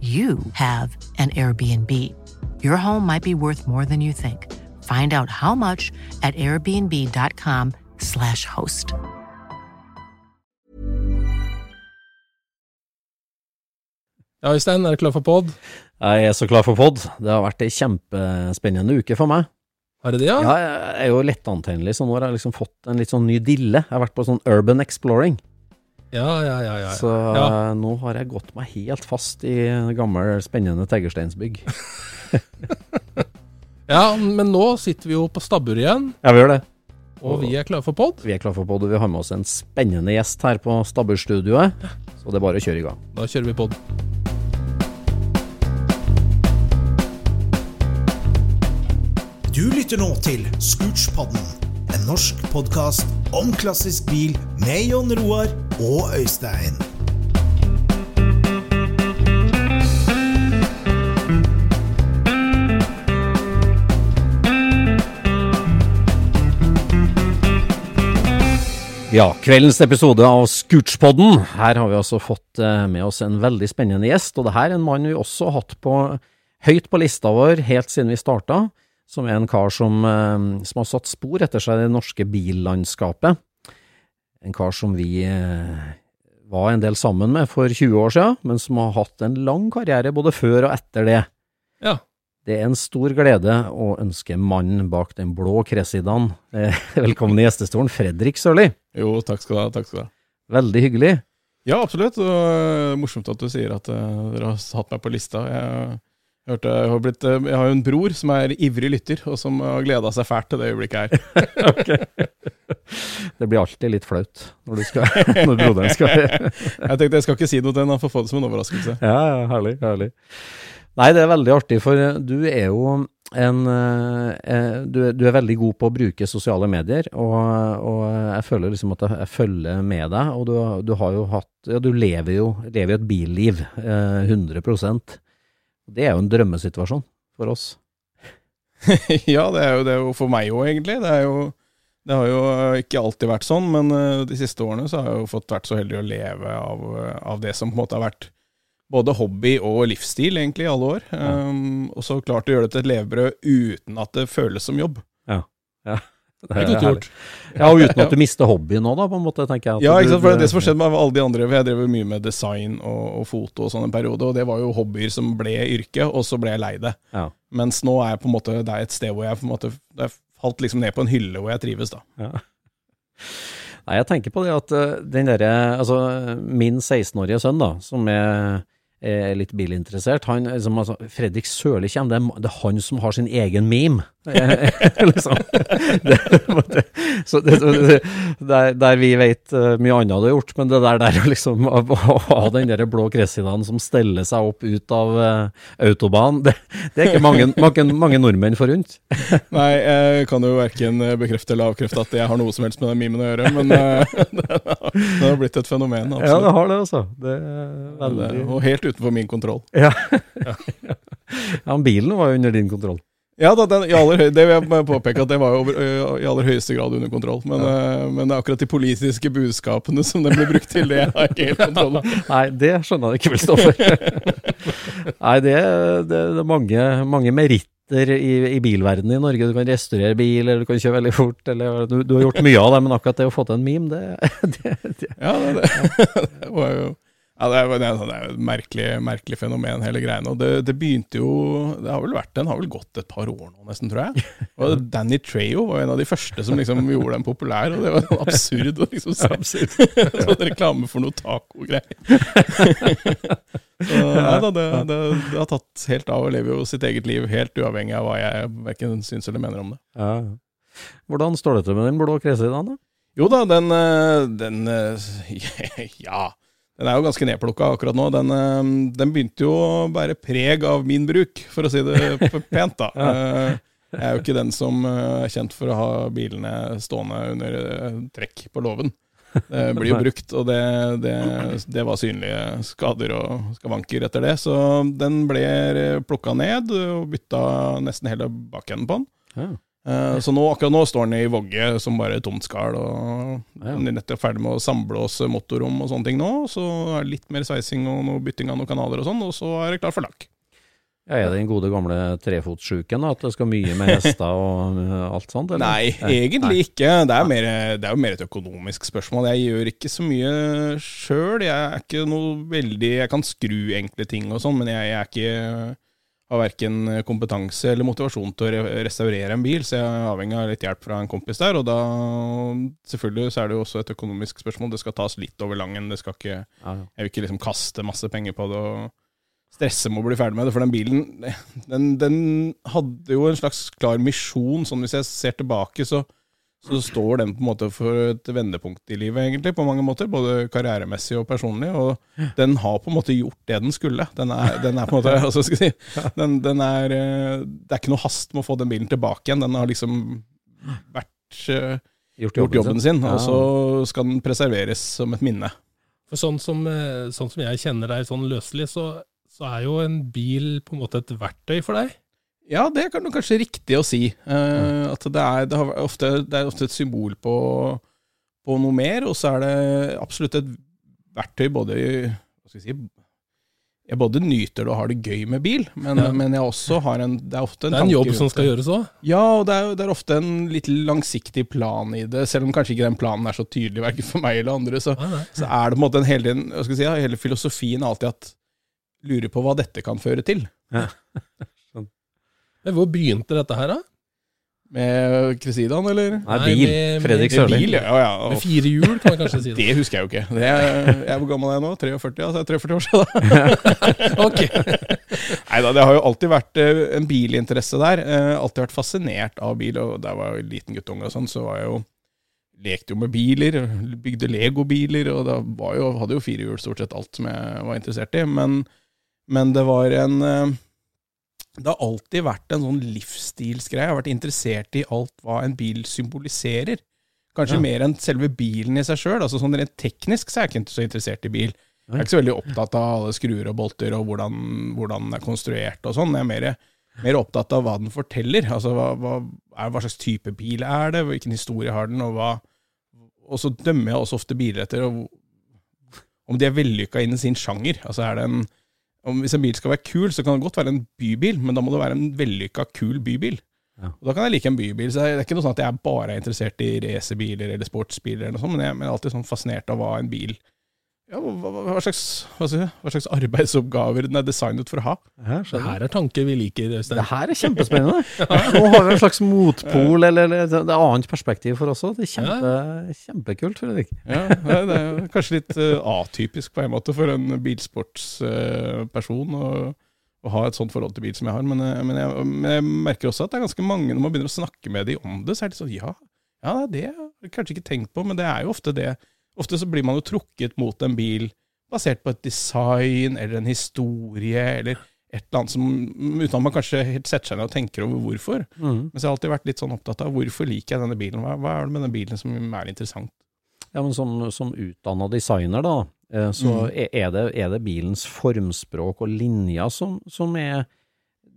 you have an Airbnb. Your home might be worth more than you think. Find out how much at airbnb.com/slash host. Ja, Øystein, er du klar for pod? Jeg er så klar for pod. Det har vært ei kjempespennende uke for meg. Har det det, ja? Ja, jeg er jo lettantennelig, så nå har jeg liksom fått en litt sånn ny dille. Jeg har vært på sånn urban exploring. Ja, ja, ja. ja, Så ja. eh, nå har jeg gått meg helt fast i gammel, spennende teglsteinsbygg. ja, men nå sitter vi jo på stabburet igjen, Ja, vi gjør det. og vi er klare for pod. Vi er klar for pod, og vi har med oss en spennende gjest her på Stabburstudioet. Så det er bare å kjøre i gang. Da kjører vi pod. Du lytter nå til Scootspodden, en norsk podkast om klassisk bil med Jon Roar og Øystein. Ja, kveldens episode av Scootspodden. Her har vi altså fått eh, med oss en veldig spennende gjest, og det her er en mann vi også har hatt på, høyt på lista vår helt siden vi starta, som er en kar som, eh, som har satt spor etter seg i det norske billandskapet. En kar som vi eh, var en del sammen med for 20 år siden, men som har hatt en lang karriere både før og etter det. Ja. Det er en stor glede å ønske mannen bak den blå Cressidaen eh, velkommen i gjestestolen, Fredrik Sørli. Jo, takk skal du ha. takk skal du ha. Veldig hyggelig. Ja, absolutt. Og morsomt at du sier at dere har hatt meg på lista. Jeg, jeg, har blitt, øh, jeg har jo en bror som er ivrig lytter, og som har gleda seg fælt til det øyeblikket her. Det blir alltid litt flaut når, skal, når broderen skal Jeg tenkte jeg skal ikke si noe til ham, han får få det som en overraskelse. Ja, ja, herlig, herlig. Nei, det er veldig artig, for du er jo en eh, du, er- du er veldig god på å bruke sosiale medier, og, og jeg føler liksom at jeg, jeg følger med deg, og du, du har jo hatt Ja, du lever jo, lever et billiv, eh, 100 Det er jo en drømmesituasjon for oss. ja, det er jo det er jo for meg òg, egentlig. Det, er jo, det har jo ikke alltid vært sånn, men øh, de siste årene så har jeg jo fått vært så heldig å leve av, øh, av det som på en måte har vært både hobby og livsstil, egentlig, i alle år. Um, og så klart å gjøre det til et levebrød uten at det føles som jobb. Ja. ja. Det er godt gjort. Ja, og uten at du mister hobbyen nå, da, på en måte, tenker jeg. at Ja, ikke sant? for det er det som skjedde med alle de andre. For jeg drev mye med design og, og foto og sånn en periode, og det var jo hobbyer som ble yrke, og så ble jeg lei det. Ja. Mens nå er jeg på en måte, det er et sted hvor jeg på en måte Det falt liksom ned på en hylle hvor jeg trives, da. Ja. Nei, jeg tenker på det at eh, den derre Altså, min 16-årige sønn, da, som er, er litt bilinteressert, han liksom, altså, Fredrik Sørli kommer, det er, det er han som har sin egen meme. liksom. det, det, så der, der vi vet eh, mye annet du har gjort, men det der, der liksom å å ha den der blå Cressidaen som steller seg opp ut av uh, autobanen, det, er ikke mange, mange, mange nordmenn forunt. Nei, jeg kan jo verken bekrefte eller avkrefte at jeg har noe som helst med den memen å gjøre, men uh, det har- blitt et fenomen, Ja, det har det, altså. Det er veldig og helt utenfor min kontroll. Ja. ja, bilen var jo under din kontroll. Ja, da, den, aller det vil jeg påpeke at det var jo over, i aller høyeste grad under kontroll. Men, ø, men det er akkurat de politiske budskapene som den blir brukt til, det har jeg ikke helt kontroll over. Nei, det skjønner jeg ikke for. Nei, det, det, det er mange, mange meritter i, i bilverdenen i Norge. Du kan restaurere bil, eller du kan kjøre veldig fort, eller du, du har gjort mye av det, men akkurat det å få til en meme, det, det, Ja, det, det, det var jo ja, det er, det er, det er jo et merkelig, merkelig fenomen, hele greiene. Og det, det begynte jo Det har vel vært Den har vel gått et par år nå, nesten, tror jeg. Og Danny Trejo var en av de første som liksom gjorde den populær, og det var sånn absurd å liksom se sånn reklame for noe taco-greier. Så nei da, det, har tatt helt av og lever jo sitt eget liv helt uavhengig av hva jeg verken syns eller mener om det. Ja. Hvordan står det til med den blå kresa i dag, da? Jo da, den, eh, den ja, Ja. Den er jo ganske nedplukka akkurat nå. Den, eh, den, begynte jo å bære preg av min bruk, for å si det pent, da. ja. Jeg er jo ikke den som er kjent for å ha bilene stående under trekk på låven. Det blir jo brukt, og det, det, det, var synlige skader og skavanker etter det. Så den ble plukka ned og bytta nesten hele bakenden på den. Ja. Så nå, akkurat nå står den i Vågge som bare tomt skall, og ja. nettopp ferdig med å samblåse motorrom og sånne ting nå. Så er det litt mer sveising og noe bytting av noen kanaler og sånn, og så er det klar for lakk. Ja, er det den gode gamle trefotsjuken, at det skal mye med hester og alt sånt? Eller? Nei, egentlig ikke. Det er, mer, det er, jo mer et økonomisk spørsmål. Jeg gjør ikke så mye sjøl. Jeg er ikke noe veldig Jeg kan skru enkle ting og sånn, men jeg, jeg er ikke har verken kompetanse eller motivasjon til å restaurere en bil, så jeg er avhengig av litt hjelp fra en kompis der. Og da selvfølgelig så er det jo også et økonomisk spørsmål. Det skal tas litt over langen. Det skal ikke, jeg vil ikke liksom kaste masse penger på det og stresse med å bli ferdig med det. For den bilen den, den hadde jo en slags klar misjon. Sånn hvis jeg ser tilbake, så så står den på en måte for et vendepunkt i livet, egentlig, på mange måter. Både karrieremessig og personlig. Og den har på en måte gjort det den skulle. Den er, den er på en måte altså skal jeg si, den, den er, Det er ikke noe hast med å få den bilen tilbake igjen. Den har liksom vært uh, gjort, jobben, jobben sin, ja. og så skal den preserveres som et minne. For sånn som, sånn som jeg kjenner deg sånn løselig, så, så er jo en bil på en måte et verktøy for deg. Ja, det er kanskje riktig å si. Uh, at det er, det, ofte, det er, ofte, et symbol på, på, noe mer, og så er det absolutt et verktøy både jeg si, jeg både nyter det og har det gøy med bil, men, ja. men jeg også har en Det er ofte en, det er en jobb som skal gjøres òg? Ja, og det er, det er, ofte en litt langsiktig plan i det. Selv om kanskje ikke den planen er så tydelig, verken for meg eller andre, så, så er det på en måte en hele, si, hele filosofien alltid at lurer på hva dette kan føre til. Ja. Hvor begynte dette her, da? Med Cresidaen, eller? Nei, bil. Med, Fredrik Sørli. Ja, ja. Med fire hjul, kan man kanskje si. Det, det husker jeg jo ikke. Det er, jeg er Hvor gammel er jeg nå? 43? Altså, så er 43 år siden. ok. Nei da, det har jo alltid vært uh, en bilinteresse der. Uh, alltid vært fascinert av bil. Og da jeg var liten guttunge og sånn, så var jeg jo lekte jo med biler, bygde legobiler, og da jo, hadde jo fire hjul stort sett alt som jeg var interessert i. Men, men det var en uh, det har alltid vært en sånn livsstilsgreie. Jeg har vært interessert i alt hva en bil symboliserer. Kanskje ja. mer enn selve bilen i seg sjøl. Altså, sånn rent teknisk så er jeg ikke så interessert i bil. Jeg er ikke så veldig opptatt av alle skruer og bolter og hvordan, hvordan den er konstruert og sånn. Jeg er mer, mer, opptatt av hva den forteller. Altså hva, hva, hva, slags type bil er det, hvilken historie har den, og hva Og så dømmer jeg også ofte biler etter om de er vellykka innen sin sjanger. Altså er det en om Hvis en bil skal være kul, så kan det godt være en bybil, men da må det være en vellykka, kul bybil. Ja. Og Da kan jeg like en bybil. så Det er ikke noe sånn at jeg bare er interessert i racerbiler eller sportsbiler, eller noe sånt, men jeg, men jeg er alltid sånn fascinert av hva en bil ja, hva, hva, slags, hva, hva, slags, arbeidsoppgaver den er designet for å ha. Ja, det her er tanker vi liker, Øystein. Det her er kjempespennende. Nå har vi en slags motpol, eller, eller det er annet perspektiv for oss òg. Det er kjempe, kjempekult, Fredrik. Ja, det er kanskje litt uh, atypisk på en måte for en bilsportsperson uh, å, å, ha et sånt forhold til bil som jeg har. Men, uh, men, jeg, men, jeg, merker også at det er ganske mange, når man begynner å snakke med dem om det, så er det sånn ja, ja det har jeg kanskje ikke tenkt på, men det er jo ofte det Ofte så blir man jo trukket mot en bil basert på et design eller en historie eller et eller annet som, uten at man kanskje helt setter seg ned og tenker over hvorfor. Mm. Men så har jeg alltid vært litt sånn opptatt av hvorfor liker jeg denne bilen, hva, hva er det med den bilen som er interessant? Ja, men Som, som utdanna designer, da, eh, så Mm. er- det, er det bilens formspråk og linjer som, som er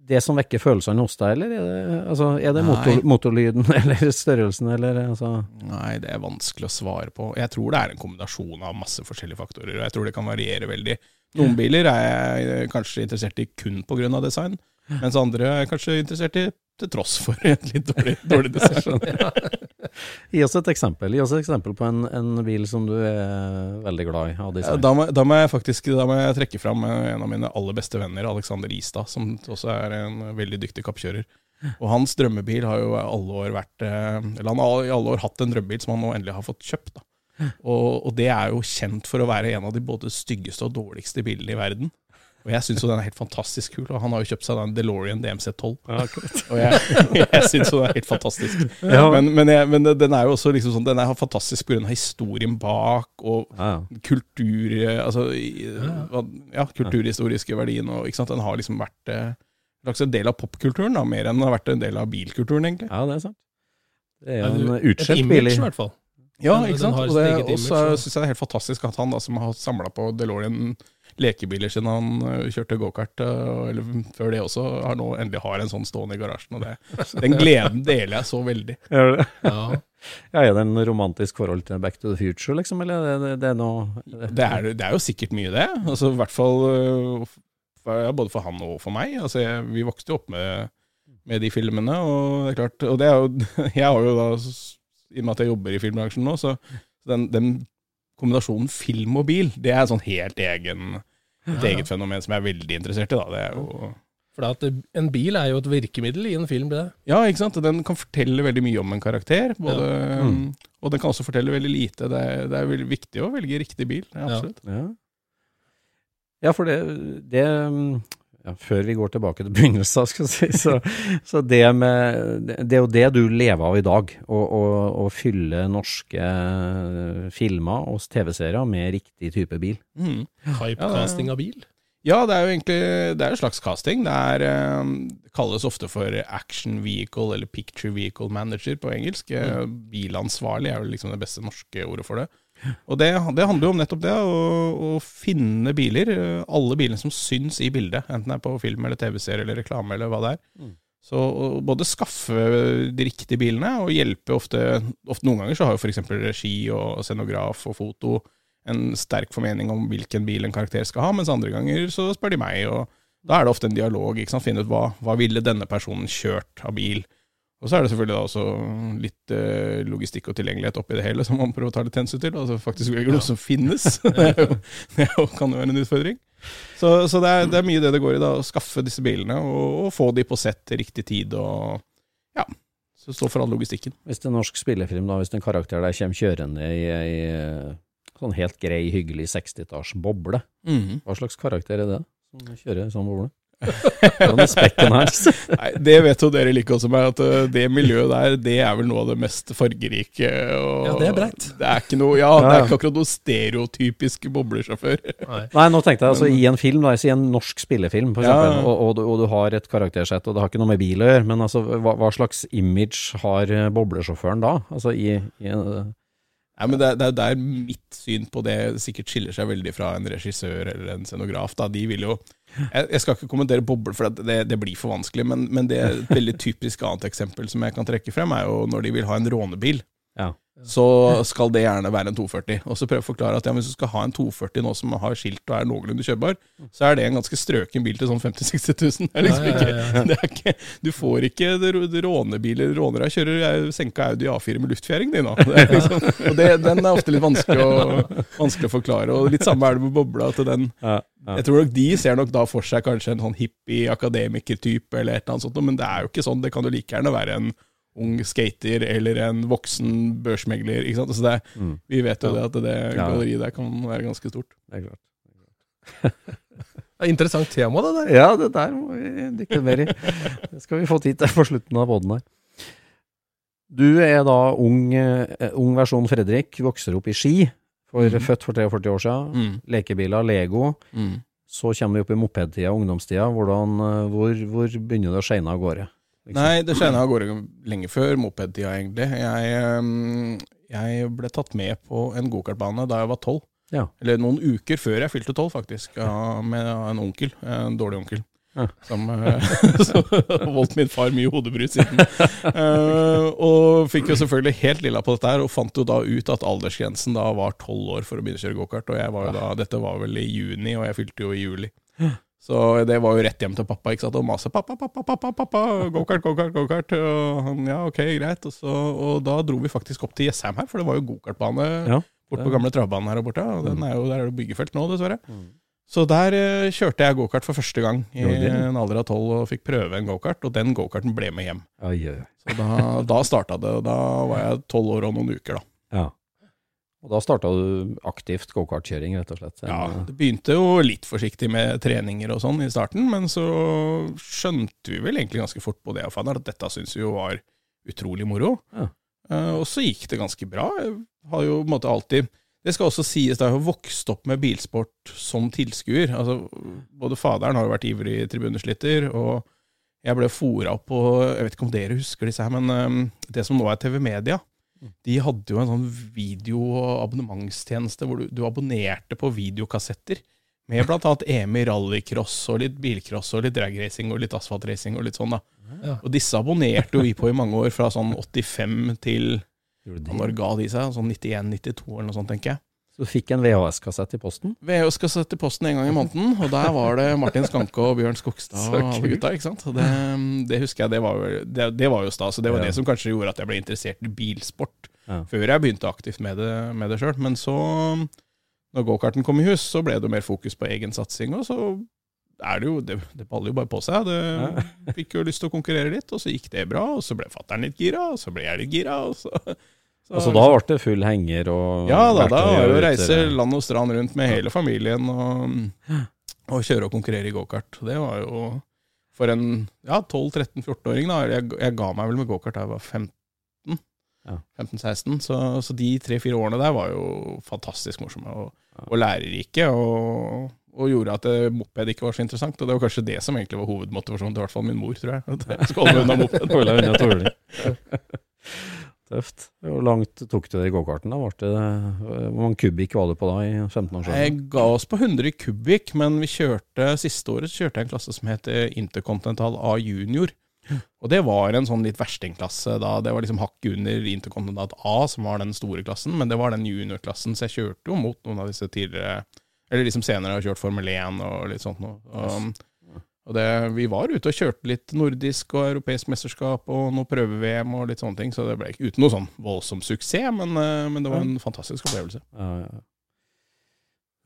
det som vekker følelsene hos deg, eller er det, altså, er det motor, motorlyden eller størrelsen, eller altså Nei, det er vanskelig å svare på. Jeg tror det er en kombinasjon av masse forskjellige faktorer, og jeg tror det kan variere veldig. Noen biler er jeg kanskje interessert i kun pga. design, mens andre er jeg kanskje interessert i til tross for en litt dårlig, dårlig design. Gi oss et eksempel Gi oss et eksempel på en, en bil som du er veldig glad i av Ja. Da må, da må jeg faktisk da må jeg trekke fram eh, en av mine aller beste venner, Alexander Istad, som også er en veldig dyktig kappkjører. Og hans drømmebil har jo alle år vært eh, Eller han har i alle år hatt en drømmebil som han nå endelig har fått kjøpt. da. Og, og det er jo kjent for å være en av de både styggeste og dårligste bilene i verden. Og jeg syns jo den er helt fantastisk kul, og han har jo kjøpt seg den DeLorean DMC12. og jeg, jeg syns jo den er helt fantastisk. Ja. Men, men, jeg, men den er jo også liksom sånn, den er fantastisk pga. historien bak, og Ja, kultur altså, ja, kulturhistoriske verdien. Og, ikke sant? Den har liksom vært eh, en slags del av popkulturen, da, mer enn den har vært en del av bilkulturen, egentlig. ja, det er sant. Det er jo en utskjelt bil. i- hvert fall. Ja, ikke sant? Og så det eget også syns jeg det er helt fantastisk at han da, som har samla på DeLorean lekebiler siden han kjørte gokart, eller før det også, har nå endelig har en sånn stående i garasjen. Og det, den gleden deler jeg så veldig. Gjør det? Ja. Ja, er det en romantisk forhold til Back to the Future, liksom, eller er det, det er noe Det er, det er jo sikkert mye, det. Altså, I hvert fall ja, både for han og for meg. Altså, jeg, vi vokste jo opp med, med de filmene, og det er klart Og det er jo Jeg har jo da, i og med at jeg jobber i filmbransjen nå, så den, den kombinasjonen film og bil, det er sånn helt egen et eget fenomen som jeg er veldig interessert i. da. Det er jo, For at en bil er jo et virkemiddel i en film, det. ja, ikke sant? Den kan fortelle veldig mye om en karakter, både, Mm. og den kan også fortelle veldig lite. Det er, det er veldig viktig å velge riktig bil. Absolutt. Ja. Ja, ja for det, det ja, Før vi går tilbake til begynnelsen, skal jeg si, så, så det med Det er jo det du lever av i dag. Å, å, å fylle norske eh, filmer og TV-serier med riktig type bil. Mm. Hypecasting av bil. Ja, det er jo egentlig det er en slags casting. Det er, eh, det kalles ofte for action vehicle eller picture vehicle manager på engelsk. Mm. Bilansvarlig er vel liksom det beste norske ordet for det. Og det, det handler jo om nettopp det, å, å finne biler. Alle bilene som syns i bildet, enten det er på film eller TV-serie eller reklame eller hva det er. Mm. Så både skaffe de riktige bilene, og hjelpe ofte, ofte Noen ganger så har jo f.eks. regi og scenograf og foto en sterk formening om hvilken bil en karakter skal ha, mens andre ganger så spør de meg, og da er det ofte en dialog. ikke sant? Finne ut hva, hva ville denne personen kjørt av bil. Og så er det selvfølgelig da også litt eh, logistikk og tilgjengelighet oppi det hele, som man prøver å ta litt hensyn til. Altså faktisk velger noe som finnes. det, jo, det kan jo være en utfordring. Så, så det, er, det er mye det det går i, da, å skaffe disse bilene og, og få de på sett til riktig tid. og ja, så står for all logistikken. Hvis er norsk spillefilm, da, hvis en karakter der kommer kjørende i ei eh, sånn helt grei, hyggelig 60-talls boble, hva slags karakter er det som kjører sånn boble? Hvordan spekken her? Nei, Det vet jo dere like godt som meg, at uh, det miljøet der, det er vel noe av det mest fargerike. Og Ja, det er breit. Det er ikke noe, ja, det Ja, er ikke akkurat noe stereotypisk boblesjåfør. Nei. Nei, nå tenkte jeg altså i en film, da, i en norsk spillefilm, for eksempel, ja. og, og, du- og du har et karaktersett, og det har ikke noe med bil å gjøre, men altså, hva, hva slags image har eh, boblesjåføren da? Altså i, i en, Nei, men det, er- det er der mitt syn på det sikkert skiller seg veldig fra en regissør eller en scenograf. Da. De vil jo Jeg, jeg skal ikke kommentere boble, for det, det blir for vanskelig, men, men det er et veldig typisk annet eksempel som jeg kan trekke frem, er jo når de vil ha en rånebil. Så skal det gjerne være en 240. Og så prøve å forklare at ja, hvis du skal ha en 240 nå som har skilt og er noenlunde kjørbar, så er det en ganske strøken bil til sånn 50 000-60 000. Det er liksom ikke, det er ikke, du får ikke rånebiler. Rånere kjører senka Audi A4 med luftfjæring, de nå. Det er liksom, og det, den er ofte litt vanskelig å, vanskelig å forklare. Og litt samme er det med bobla. til den jeg tror nok De ser nok da for seg kanskje en sånn hippie akademiker-type, eller et eller annet sånt, men det er jo ikke sånn. Det kan jo like gjerne være en ung skater eller en voksen børsmegler. ikke sant? Så det, Mm. Vi vet jo det at det galleriet der kan være ganske stort. Det er klart. Det er interessant tema, det der. Ja, det der må vi dykke mer i. Det skal vi få tid til på slutten av båten her. Du er da ung, eh, ung versjon Fredrik, vokser opp i Ski, for, mm. født for 43 år siden. Lekebiler, Lego. Så kommer vi opp i mopedtida, ungdomstida. Hvordan, eh, hvor, hvor begynner det å skeine av gårde? Nei, det skjedde av gårde lenge før mopedtida, egentlig. Jeg, ehm, jeg ble tatt med på en gokartbane da jeg var tolv. Ja. Eller noen uker før jeg fylte tolv, faktisk. Med en onkel. En dårlig onkel. Ja. Som, eh, har voldt min far mye hodebry siden. Uh, og fikk jo selvfølgelig helt lilla på dette her, og fant jo da ut at aldersgrensen da var tolv år for å begynne å kjøre gokart. Og jeg var jo da, dette var vel i juni, og jeg fylte jo i juli. Så det var jo rett hjem til pappa ikke sant? og mase 'pappa, pappa, pappa, pappa, gokart, gokart', gokart. Og han ja, ok, greit. Og, så, og da dro vi faktisk opp til Jessheim her, for det var jo gokartbane Ja, bort på gamle travbanen her og borte. Og den er jo, der er det byggefelt nå, dessverre. Mm. Så der uh, kjørte jeg gokart for første gang i en alder av tolv og fikk prøve en gokart, og den gokarten ble med hjem. Oi, oi. Så da, da starta det, og da var jeg tolv år og noen uker, da. Ja. Og da starta du aktivt gokartkjøring, rett og slett? Ja, Det begynte jo litt forsiktig med treninger og sånn i starten, men så skjønte vi vel egentlig ganske fort på det, at dette syntes vi jo var utrolig moro. Ja. Eh, og så gikk det ganske bra. Jeg har jo på en måte alltid Det skal også sies, jeg har vokst opp med bilsport som tilskuer. Altså, både faderen har jo vært ivrig tribuneslitter, og jeg ble fora opp på Jeg vet ikke om dere husker disse her, men eh, det som nå er TV Media, de hadde jo en sånn videoabonnementstjeneste hvor du, du abonnerte på videokassetter med blant annet EM i rallycross og litt bilcross og litt dragracing og litt asfaltracing og litt sånn, da. Ja. Og disse abonnerte jo vi på i mange år, fra sånn 85 til Når ga de seg? Sånn 91-92 eller noe sånt, tenker jeg. Så du fikk en VHS-kassett i posten? VHS-kassett i posten en gang i måneden, og der var det Martin Skanke og Bjørn Skogstad og alle gutta. ikke sant? Det, det husker jeg, det var, jo- det, det var jo stas. Og det var Ja. det som kanskje gjorde at jeg ble interessert i bilsport Ja. før jeg begynte aktivt med det, med det sjøl. Men så, når gokarten kom i hus, så ble det mer fokus på egen satsing, og så er det jo Det, det baller jo bare på seg. Det fikk jo lyst til å konkurrere litt, og så gikk det bra, og så ble fatter'n litt gira, og så ble jeg litt gira, og så Altså da ble det full henger og ja da, da var det å reise land og strand rundt med hele familien og, og kjøre og konkurrere i gokart. Det var jo for en ja, 12-13-14-åring, da. Jeg, jeg ga meg vel med gokart da jeg var 15. Ja. 15-16, så, så de tre-fire årene der var jo fantastisk morsomme og, og lærerike. Og, og gjorde at eh, moped ikke var så interessant. Og det var kanskje det som egentlig var hovedmotivasjonen til i hvert fall min mor, tror jeg. At jeg skal holde unna moped. Tøft. Hvor langt tok du det i gokarten? da? Hvor mange kubikk var du på da i 15-årsalderen? Jeg ga oss på 100 kubikk, men vi kjørte siste året så kjørte jeg en klasse som het Intercontinental A junior. Og det var en sånn litt verstingklasse da. Det var liksom hakket under Intercontinental A, som var den store klassen, men det var den juniorklassen, så jeg kjørte jo mot noen av disse tidligere Eller de som senere har kjørt Formel 1 og litt sånt noe. Og, og det, vi var ute og kjørte litt nordisk og europeisk mesterskap og noe prøve-VM og litt sånne ting, så det ble ikke uten noe sånn voldsom suksess, men, eh, men det var en fantastisk opplevelse. Ja, ja.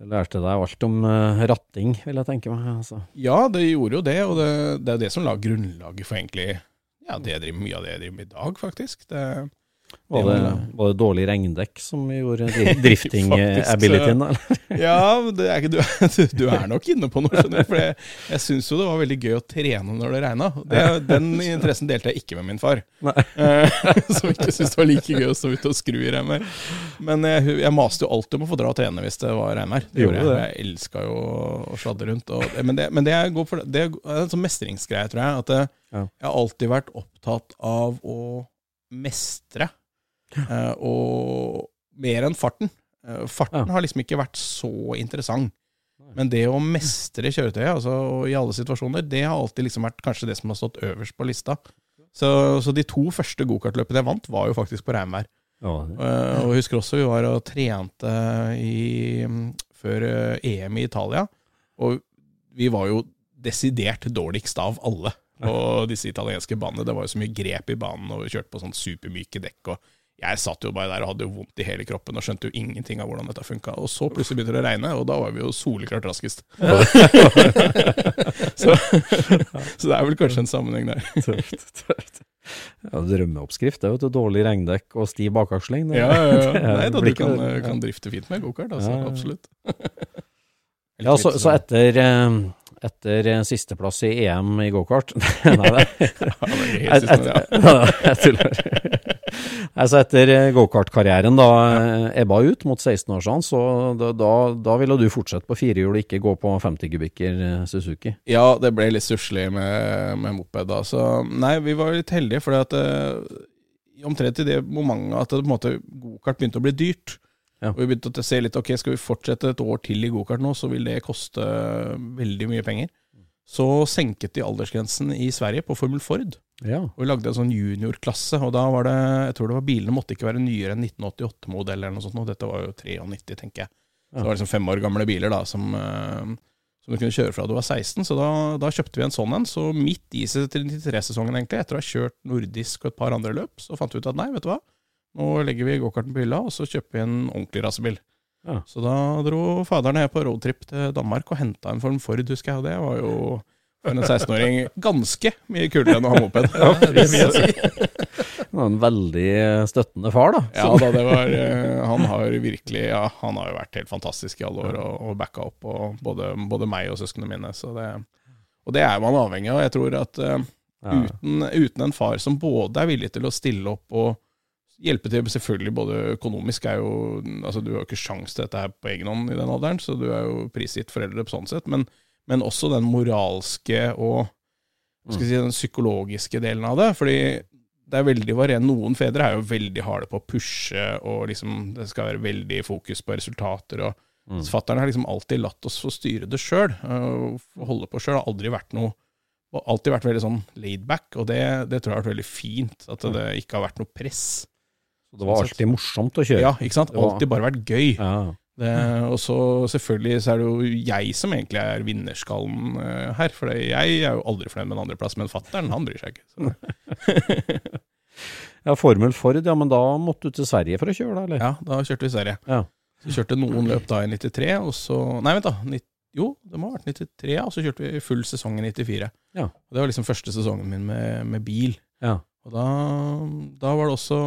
Jeg lærte deg alt om eh, ratting, vil jeg tenke meg. Altså. Ja, det gjorde jo det, og det, det er det som la grunnlaget for egentlig ja, det jeg driver, mye av det jeg driver med i dag, faktisk. Det, Var det, var det dårlig regndekk som gjorde drifting-abilityen? da, ja, det er du, du er nok inne på noe, skjønner du. For jeg, jeg syns jo det var veldig gøy å trene når det regna. Den interessen delte jeg ikke med min far. Eh, Som ikke syntes det var like gøy å stå ute og skru i regnvær. Men jeg, jeg maste jo alltid om å få dra og trene hvis det var regnvær. Det gjorde jeg. Jeg elska jo å sladde rundt. Og, men det, men det, er for, det er en sånn mestringsgreie, tror jeg. At det, jeg har alltid vært opptatt av å mestre. Eh, og mer enn farten. Eh, farten Ja. har liksom ikke vært så interessant. Men det å mestre kjøretøyet altså, i alle situasjoner, det har alltid liksom vært kanskje det som har stått øverst på lista. Så, så de to første gokartløpene jeg vant, var jo faktisk på regnvær. Ja, uh, og husker også vi var og trente i, mm, før EM i Italia. Og vi var jo desidert dårligst av alle på disse italienske banene. Det var jo så mye grep i banen, og vi kjørte på sånn supermyke dekk. og jeg satt jo bare der og hadde jo vondt i hele kroppen og skjønte jo ingenting av hvordan dette funka. Og så plutselig begynte det å regne, og da var vi jo soleklart raskest. så, så det er vel kanskje en sammenheng der. tøft, tøft. Ja, Drømmeoppskrift det er jo et dårlig regndekk og stiv bakaksling. Ja, ja, ja. Nei da, du kan, eh, kan drifte fint med gokart, altså. Ja, ja. Absolutt. Ja, så, så etter, eh, etter eh, sisteplass i EM i gokart Nei. Ja, jeg tuller. Altså etter eh, gokartkarrieren da ja. ebba ut mot 16-årsalderen, så da, da, da ville du fortsette på firehjul og ikke gå på 50 kubikker eh, Suzuki. Ja, det ble litt stusslig med, med moped da. Så nei, vi var litt heldige, fordi at eh, omtrent i det momentet at det, på en måte, gokart begynte å bli dyrt, Ja. Og vi begynte å se litt, ok, skal vi fortsette et år til i gokart nå, så vil det koste veldig mye penger. Så senket de aldersgrensen i Sverige på Formel Ford. Ja. Og vi lagde en sånn juniorklasse, og da var det Jeg tror det var bilene måtte ikke være nyere enn 1988-modell eller noe sånt, og dette var jo 93, tenker jeg. Så det var liksom fem år gamle biler da, som, eh, som du kunne kjøre fra du var 16, så da, da kjøpte vi en sånn en. Så midt i 93-sesongen, egentlig, etter å ha kjørt nordisk og et par andre løp, så fant vi ut at nei, vet du hva, nå legger vi gokarten på hylla, og så kjøper vi en ordentlig rasebil. Ja. Så da dro faderen her på roadtrip til Danmark og henta en Form Ford, husker jeg, det var jo for en 16-åring ganske mye kulere enn å ha moped. vil. Det var en veldig støttende far, da. Ja da, det var eh, Han har virkelig Ja, han har jo vært helt fantastisk i alle år og, og backa opp og både, både meg og søsknene mine. Så det, og det er man avhengig av. Jeg tror at uh, uten, uten en far som både er villig til å stille opp og hjelpe til, selvfølgelig både økonomisk er jo Altså, du har jo ikke sjans til dette her på egen hånd i den alderen, så du er jo prisgitt foreldre på sånn sett, men, men også den moralske og si, den psykologiske delen av det. Fordi det er veldig varierende. Noen fedre er jo veldig harde på å pushe, og liksom det skal være veldig fokus på resultater. og Mm. Fattern har liksom alltid latt oss få styre det sjøl, og holde på sjøl. Har aldri vært noe og alltid vært veldig sånn laidback, og det, det tror jeg har vært veldig fint. At det ikke har vært noe press. Så det var alltid morsomt å kjøre. Ja, ikke sant? Alltid bare vært gøy. Ja. Det, og så selvfølgelig så er det jo jeg som egentlig er vinnerskallen eh, her. For jeg er jo aldri fornøyd med en andreplass, men fattern han bryr seg ikke. Ja, Formel Ford, ja, men da måtte du til Sverige for å kjøre, da, eller? Ja, da kjørte vi i Sverige. Ja. Så kjørte noen løp da i 93, og så Nei, vent, da. nitt- jo, det må ha vært 93, ja, og så kjørte vi full sesong i 94. Ja. Og det var liksom første sesongen min med, med bil. Ja. Og da, da var det også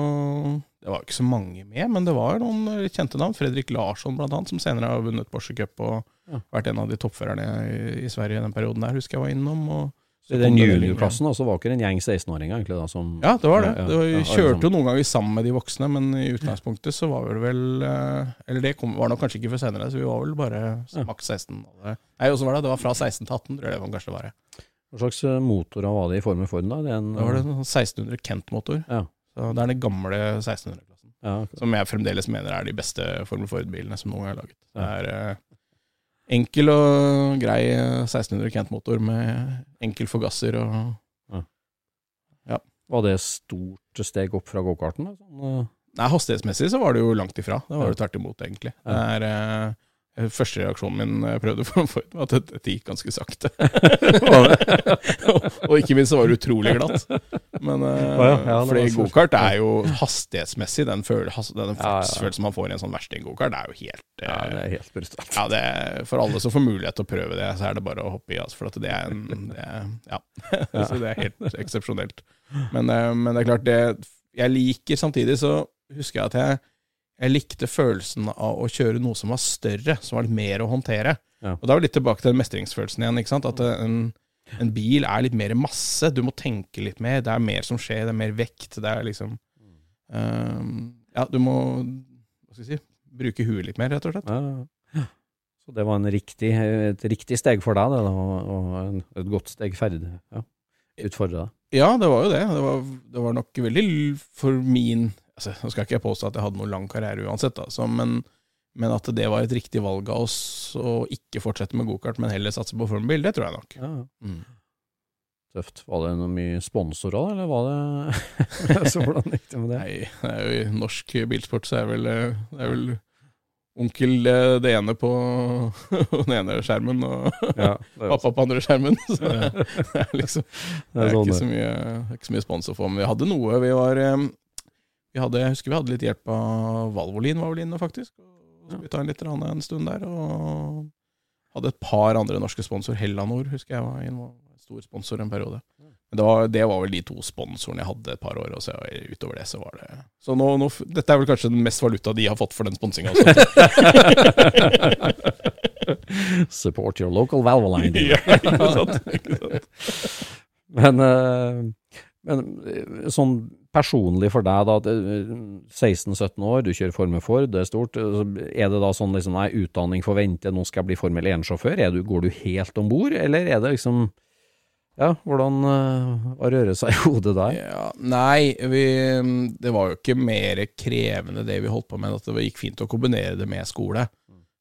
Det var ikke så mange med, men det var noen kjente navn. Fredrik Larsson, blant annet, som senere har vunnet Porsche Cup og Ja. vært en av de toppførerne i, i Sverige den perioden der, husker jeg var innom. Og så den juniorklassen da, så var ikke det en gjeng 16-åringer egentlig da, som Ja, det var det. Det var, vi kjørte liksom. jo noen ganger sammen med de voksne, men i utgangspunktet så var det vel eh, Eller det kom, var nok kanskje ikke før senere, så vi var vel bare maks 16. Alle. Nei, også var det, det var fra 16 til 18, tror jeg det var kanskje det var. Hva slags motor motorer var det i Formel Ford da? Det er en, det var det en 1600 Kent-motor. Ja. Så Det er den gamle 1600-klassen. Ja, Som jeg fremdeles mener er de beste Formel Ford-bilene som noen gang er laget. Det er eh, enkel og grei eh, 1600 Kent-motor med enkel forgasser og Var det stort steg opp fra gokarten? Sånn, eh, Nei, hastighetsmessig så var det jo langt ifra. Det var Ja. jo tvert imot, egentlig. Ja. Det er, eh, første reaksjonen min jeg prøvde for ut, var at det, det gikk ganske sakte. og, ikke minst så var det utrolig glatt. Men uh, ja, ja, fordi gokart er jo hastighetsmessig Den, føl, has, den fartsfølelsen man får i en sånn versting-gokart, det er jo helt uh, ja, det er helt brutalt. ja, det, For alle som får mulighet til å prøve det, så er det bare å hoppe i. Altså, for at det er en det Ja. så det er helt eksepsjonelt. Men, uh, men det er klart, det Jeg liker samtidig, så husker jeg at jeg, jeg likte følelsen av å kjøre noe som var større, som var litt mer å håndtere. Ja. Og da er vi litt tilbake til den mestringsfølelsen igjen. ikke sant? At eh, en, en bil er litt mer masse. Du må tenke litt mer. Det er mer som skjer, det er mer vekt. Det er liksom um, Ja, du må hva skal jeg si, bruke huet litt mer, rett og slett. Ja. Så det var en riktig, et riktig steg for deg, det, og, og et godt steg ferdig. Ja. Utfordra deg. Ja, det var jo det. Det var, det var nok veldig for min altså, Nå skal ikke jeg påstå at jeg hadde noen lang karriere uansett, altså, men, men at det var et riktig valg av oss å ikke fortsette med gokart, men heller satse på formbil, det tror jeg nok. Ja. Mm. Tøft. Var det noe mye sponsorer, eller var det Så hvordan gikk det med det? Nei, det er jo i norsk bilsport så er vel, det er vel onkel det ene på den ene skjermen, og Ja, pappa på andre skjermen. Så det, er liksom Det er ikke så mye, ikke så mye sponsor for, men vi hadde noe. Vi var hadde, Jeg husker vi hadde litt hjelp av Valvolin, var vel inne, faktisk. Og så vi ta en litt en stund der. Og hadde et par andre norske sponsorer. Hellanor husker jeg var en stor sponsor en periode. Men det var, det var vel de to sponsorene jeg hadde et par år, og så utover det så var det Så nå, nå, dette er vel kanskje den mest valuta de har fått for den sponsinga. Support your local Valvoline. ja, ikke sant? Ikke sant? Men, eh, men eh, sånn personlig for deg, da. 16-17 år, du kjører Formel Ford, det er stort. Er det da sånn liksom, nei, utdanning får vente, nå skal jeg bli Formel 1-sjåfør? Er Går du helt om bord, eller er det liksom Ja, hvordan hva rører seg i hodet der? Ja, nei, vi, det var jo ikke mer krevende det vi holdt på med, at det gikk fint å kombinere det med skole.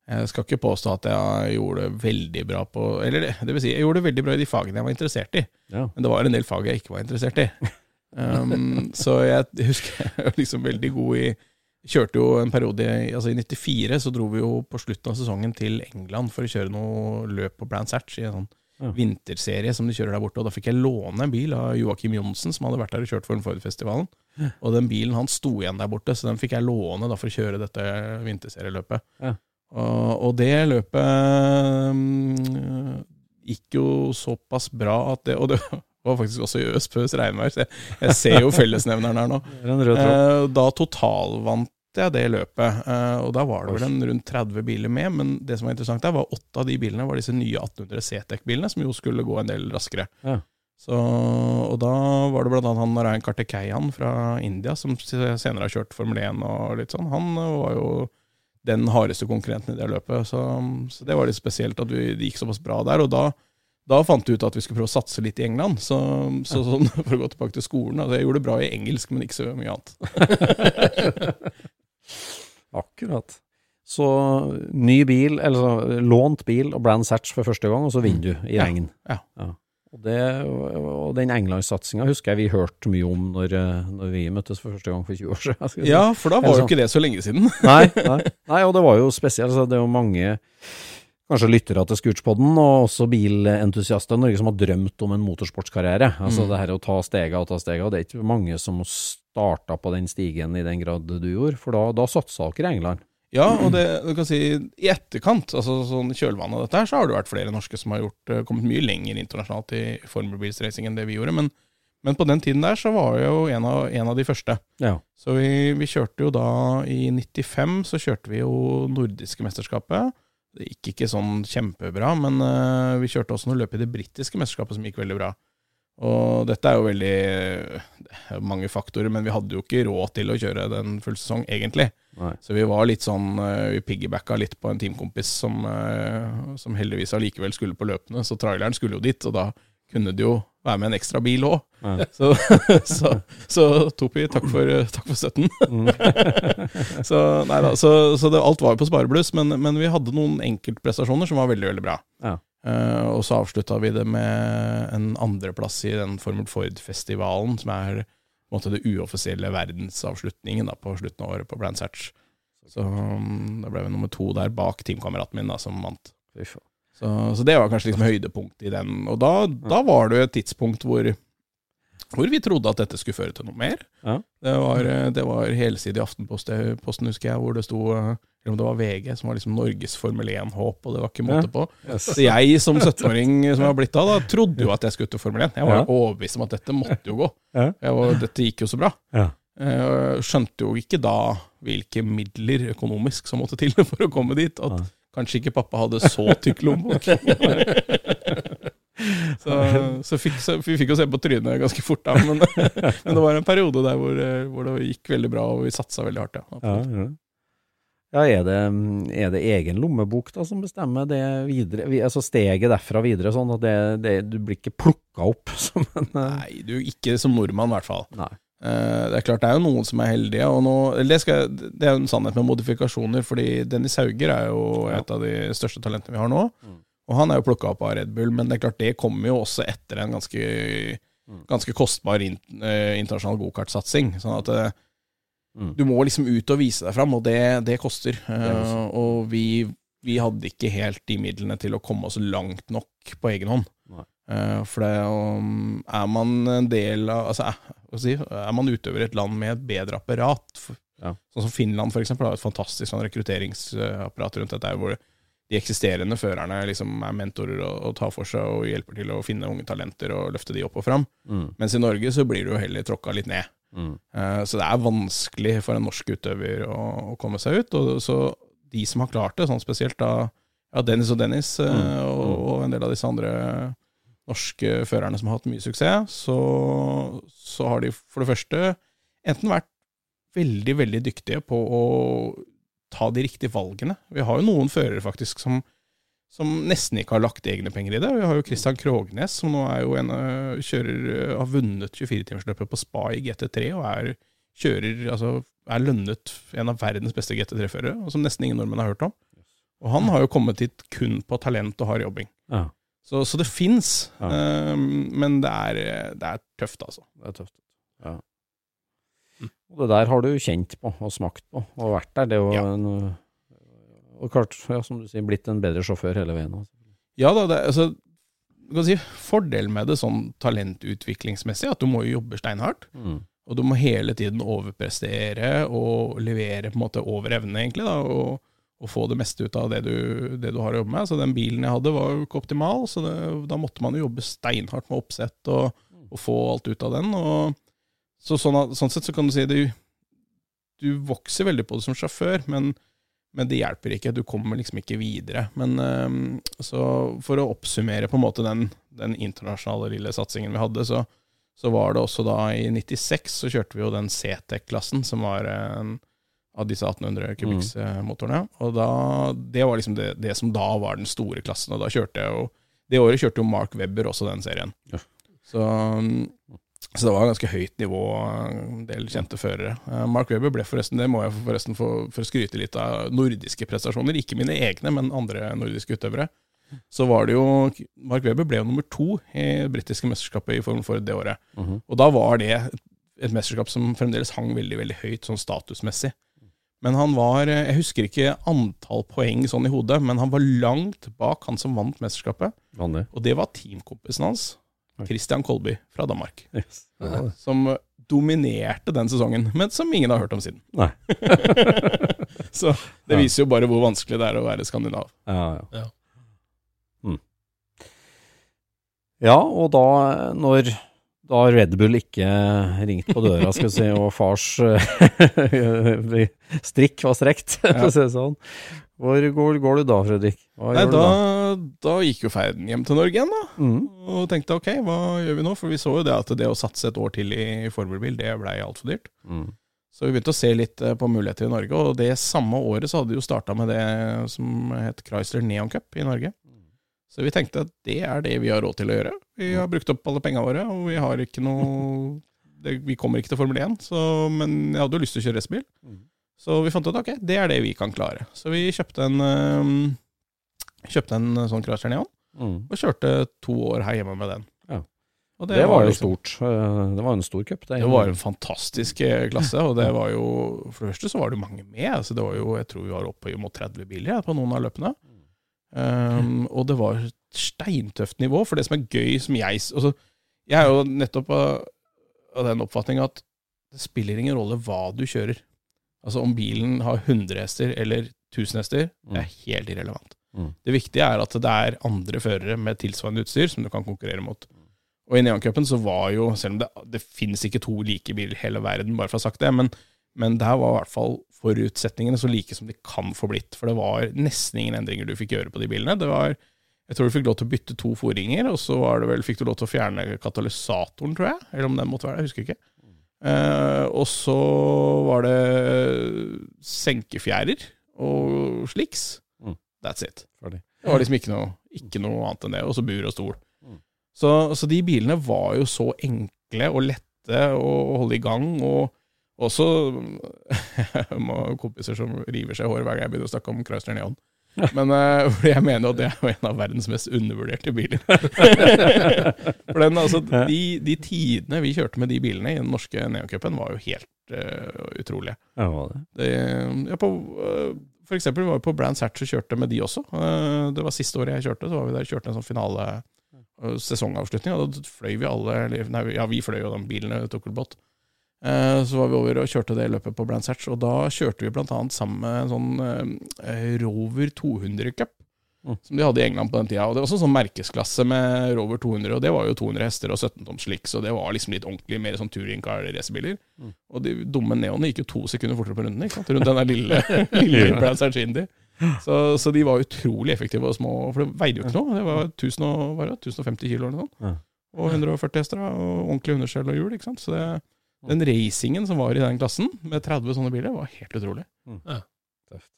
Jeg skal ikke påstå at jeg gjorde det veldig bra på Eller det vil si, jeg gjorde det veldig bra i de fagene jeg var interessert i, Ja. men det var en del fag jeg ikke var interessert i. Um, så jeg husker jeg var liksom veldig god i Kjørte jo en periode Altså I 94 så dro vi jo på slutten av sesongen til England for å kjøre noe løp på Brands Hatch i en sånn Ja. vinterserie som de kjører der borte. Og da fikk jeg låne en bil av Joakim Johnsen, som hadde vært der og kjørt for Ford-festivalen. Og den bilen han sto igjen der borte, så den fikk jeg låne da for å kjøre dette vinterserieløpet. Ja. Og, og det løpet mm, gikk jo såpass bra at det Og det var faktisk også i øspøs regnvær, så jeg, jeg ser jo fellesnevneren her nå. Eh, da totalvant jeg det løpet, eh, og da var det vel en rundt 30 biler med, men det som var interessant der, var åtte av de bilene var disse nye 1800 CTEC-bilene, som jo skulle gå en del raskere. Ja. Så, og da var det blant annet han Narayan Kartikeian fra India, som senere har kjørt Formel 1 og litt sånn. Han eh, var jo den hardeste konkurrenten i det løpet, så, så det var litt spesielt at vi, det gikk såpass bra der. Og da, da fant vi ut at vi skulle prøve å satse litt i England. Så, så sånn, for å gå tilbake til skolen altså Jeg gjorde det bra i engelsk, men ikke så mye annet. Akkurat. Så ny bil, eller så, lånt bil og Brands Hatch for første gang, og så vinner du i Ja, ja. ja. Og, det, og den englandssatsinga husker jeg vi hørte mye om når, når vi møttes for første gang for 20 år siden. si. Ja, for da var jo ikke det så lenge siden. Nei, nei, nei, og det var jo spesielt. Altså, det er jo mange kanskje lyttere til Scootspoden, og også bilentusiaster i Norge som har drømt om en motorsportskarriere. Altså Mm. det her å ta stega og ta stega. og Det er ikke mange som starta på den stigen i den grad du gjorde, for da, da satsa dere i England. Ja, og det, du kan si i etterkant, altså sånn kjølvannet av dette her, så har det vært flere norske som har gjort, eh, kommet mye lenger internasjonalt i formelbilsracing enn det vi gjorde. Men, men på den tiden der så var jeg jo en av, en av de første. Ja. Så vi, vi kjørte jo da i 95 så kjørte vi jo nordiske mesterskapet. Det gikk ikke sånn kjempebra, men uh, vi kjørte også noe løp i det britiske mesterskapet som gikk veldig bra. Og dette er jo veldig mange faktorer, men vi hadde jo ikke råd til å kjøre den full sesong, egentlig. Nei. Så vi var litt sånn eh, Vi piggybacka litt på en teamkompis som, eh, som heldigvis allikevel skulle på løpene, så traileren skulle jo dit, og da kunne det jo være med en ekstra bil òg. Så, Så, så, så Topi, takk for, takk for støtten. så nei da, så, så det, alt var jo på sparebluss, men, men vi hadde noen enkeltprestasjoner som var veldig, veldig bra. Ja. Eh, og så avslutta vi det med en andreplass i den Formel Ford-festivalen, som er måte det uoffisielle verdensavslutningen da, på slutten av året på Brands Hatch. Så um, da ble vi nummer to der bak teamkameraten min, da, som vant. Så, så det var kanskje liksom høydepunktet i den. Og da, da var det jo et tidspunkt hvor, hvor vi trodde at dette skulle føre til noe mer. Ja. Det var, det var helsidig Aftenposten, husker jeg, hvor det sto eller om det var VG, som var liksom Norges Formel 1-håp, og det var ikke måte på. Yes. Så jeg som 17-åring som jeg blitt da, da, trodde jo at jeg skulle til Formel 1. Jeg var Ja. overbevist om at dette måtte jo gå. Ja. Jeg var, dette gikk jo så bra. Ja. Skjønte jo ikke da hvilke midler økonomisk som måtte til for å komme dit. At kanskje ikke pappa hadde så tykk lommebok. så så, fikk, så vi fikk jo se på trynet ganske fort, da. Men, men det var en periode der hvor, eh, hvor det gikk veldig bra, og vi satsa veldig hardt. Ja. Ja, ja. Ja er, det, er det egen lommebok da som bestemmer det videre, altså steget derfra videre, sånn at det, det, du blir ikke plukka opp som en eh, Nei, du ikke som nordmann, i hvert fall. Nei. Eh, Det er klart det er jo noen som er heldige, og nå, det, skal, det er jo en sannhet med modifikasjoner, fordi Dennis Hauger er jo et av de største talentene vi har nå. Og han er jo plukka opp av Red Bull, men det er klart det kommer jo også etter en ganske, ganske kostbar eh, internasjonal gokartsatsing. Sånn at eh, Mm. du må liksom ut og vise deg fram, og det, det koster. Uh, og vi, vi hadde ikke helt de midlene til å komme oss langt nok på egen hånd. Eh, for det, um, er man en del av altså, jeg si, er man utøver i et land med et bedre apparat, for, Ja. sånn som Finland for eksempel, har et fantastisk sånn, rekrutteringsapparat rundt dette, hvor de eksisterende førerne liksom er mentorer og, og tar for seg og hjelper til å finne unge talenter og løfte de opp og fram. Mm, Mens i Norge så blir du jo heller tråkka litt ned. Mm, Eh, Så det er vanskelig for en norsk utøver å, å komme seg ut. Og så de som har klart det, sånn spesielt da ja, Dennis og Dennis eh, Mm, og, og en del av disse andre norske førerne som har hatt mye suksess, så, så har de for det første enten vært veldig, veldig dyktige på å ta de riktige valgene. Vi har jo noen førere faktisk som, som nesten ikke har lagt egne penger i det. Vi har jo Christian Krognes, som nå er jo en, øh, kjører, øh, har vunnet 24-timersløpet på Spa i GT3, og er, kjører, altså, er lønnet en av verdens beste GT3-førere, og som nesten ingen nordmenn har hørt om. Og han har jo kommet hit kun på talent og hard jobbing. Ja, Så, så det fins, Ja. men det er, det er tøft, altså. det er tøft. Ja. Og det der har du kjent på og smakt på og vært der. Det er jo en, og klart, ja, som du sier, blitt en bedre sjåfør hele veien. Altså. Ja da, det, altså, du kan si, fordelen med det sånn talentutviklingsmessig, at du må jo jobbe steinhardt. Mm. Og du må hele tiden overprestere og levere på en måte over evne, egentlig, da, og, og få det meste ut av det du, det du har å jobbe med. Så den bilen jeg hadde, var jo ikke optimal, så det, da måtte man jo jobbe steinhardt med oppsett og, og få alt ut av den. Og, så sånn, sånn sett så kan du si du, du vokser veldig på det som sjåfør, men, men det hjelper ikke. Du kommer liksom ikke videre. Men så for å oppsummere på en måte den, den internasjonale lille satsingen vi hadde, så, så var det også da i 96 så kjørte vi jo den CTEC-klassen, som var en av disse 1800 kubikksmotorene. Og da, det var liksom det, det som da var den store klassen, og da kjørte jeg jo Det året kjørte jo Mark Webber også den serien. Ja. Så, så det var ganske høyt nivå, en del kjente førere. Eh, Mark Webber ble forresten, det må jeg forresten få for å skryte litt av nordiske prestasjoner, ikke mine egne, men andre nordiske utøvere. Så var det jo Mark Webber ble jo nummer to i det britiske mesterskapet i Formel for det året. Mhm. Og da var det et mesterskap som fremdeles hang veldig veldig høyt sånn statusmessig. Men han var Jeg husker ikke antall poeng sånn i hodet, men han var langt bak han som vant mesterskapet. Vanlig. Og det var teamkompisen hans. Christian Kolby fra Danmark. Yes. Ja, Som dominerte den sesongen, men som ingen har hørt om siden. Nei. Så det viser jo bare hvor vanskelig det er å være skandinav. Ja, ja. Ja. Mm. Ja, og da, når da Red Bull ikke ringte på døra, skal vi si, og fars strikk var strekt, for å si det sånn. Hvor går, går du da, Fredrik? Nei, da, da? da gikk jo ferden hjem til Norge igjen, da. Mm. Og tenkte ok, hva gjør vi nå? For vi så jo det at det å satse et år til i formelbil, det blei altfor dyrt. Mm. Så vi begynte å se litt eh, på muligheter i Norge, og det samme året så hadde vi jo starta med det som het Chrysler Neon Cup i Norge. Så vi tenkte at det er det vi har råd til å gjøre. Vi har brukt opp alle penga våre, og vi har ikke noe det, Vi kommer ikke til Formel 1, så, men jeg hadde jo lyst til å kjøre racerbil. Så vi fant ut ok, det er det vi kan klare. Så vi kjøpte en eh, Kjøpte en sånn Chrysler Neon, Mm. og kjørte to år her hjemme med den. Ja. Og Det, var jo liksom- stort. Eh, Det var en stor cup. det var en fantastisk eh, klasse, og det var jo For det første så var det mange med. Altså det var jo, Jeg tror vi var oppe mot 30 biler på noen av løpene. Um, og det var et steintøft nivå. For det som er gøy, som jeg altså, Jeg er jo nettopp av, av den oppfatning at det spiller ingen rolle hva du kjører. Altså om bilen har 100 hester eller 1000 hester, det er helt irrelevant. Mm. Det viktige er at det er andre førere med tilsvarende utstyr som du kan konkurrere mot. Og i Neoncupen så var jo, selv om det, det finnes ikke to like biler i hele verden, bare for å ha sagt det, men, men der var i hvert fall forutsetningene så like som de kan få blitt. For det var nesten ingen endringer du fikk gjøre på de bilene. Det var, jeg tror du fikk lov til å bytte to foringer, og så var det vel, fikk du lov til å fjerne katalysatoren, tror jeg. Eller om den måtte være det, jeg husker ikke. Eh, og så var det senkefjærer og sliks. Mm. That's it. Ferdig. Det var liksom ikke noe, ikke noe annet enn det. Og så bur og stol. Mm. Så, så de bilene var jo så enkle og lette å holde i gang, og også kompiser som river seg i håret hver gang jeg begynner å snakke om Chrysler Neon. Men uh, jeg mener at det er en av verdens mest undervurderte biler. For den, altså, de, de tidene vi kjørte med de bilene i den norske Neoncupen, var jo helt uh, utrolige. Ja, var det. Det, ja, på, uh, for eksempel var vi på Brands Hatch og kjørte med de også. Uh, Det var siste året jeg kjørte, så var vi der kjørte en sånn finale sesongavslutning. Og da fløy vi alle eller, Nei, ja, vi fløy jo de bilene. Eh, Så var vi over og kjørte det løpet på Brands Hatch, og da kjørte vi annet sammen med en sånn øh, Rover 200 Cup. Mm. Som de hadde i England på den tida. Og Det var også sånn merkesklasse med Rover 200, og det var jo 200 hester og 17 toms slik, og det var liksom litt ordentlig mer sånn touringcar-racerbiler. Mm. Og de dumme neonene gikk jo to sekunder fortere på runden, ikke sant? rundt den der lille, lille Brands Hatch Indy. Så, så de var utrolig effektive og små, for det veide jo ikke noe. Det var 1000 og, var det, 1050 kilo eller noe sånt. Og 140 hester og ordentlig underskjell og hjul. ikke sant? Så det, den racingen som var i den klassen, med 30 sånne biler, var helt utrolig. Tøft.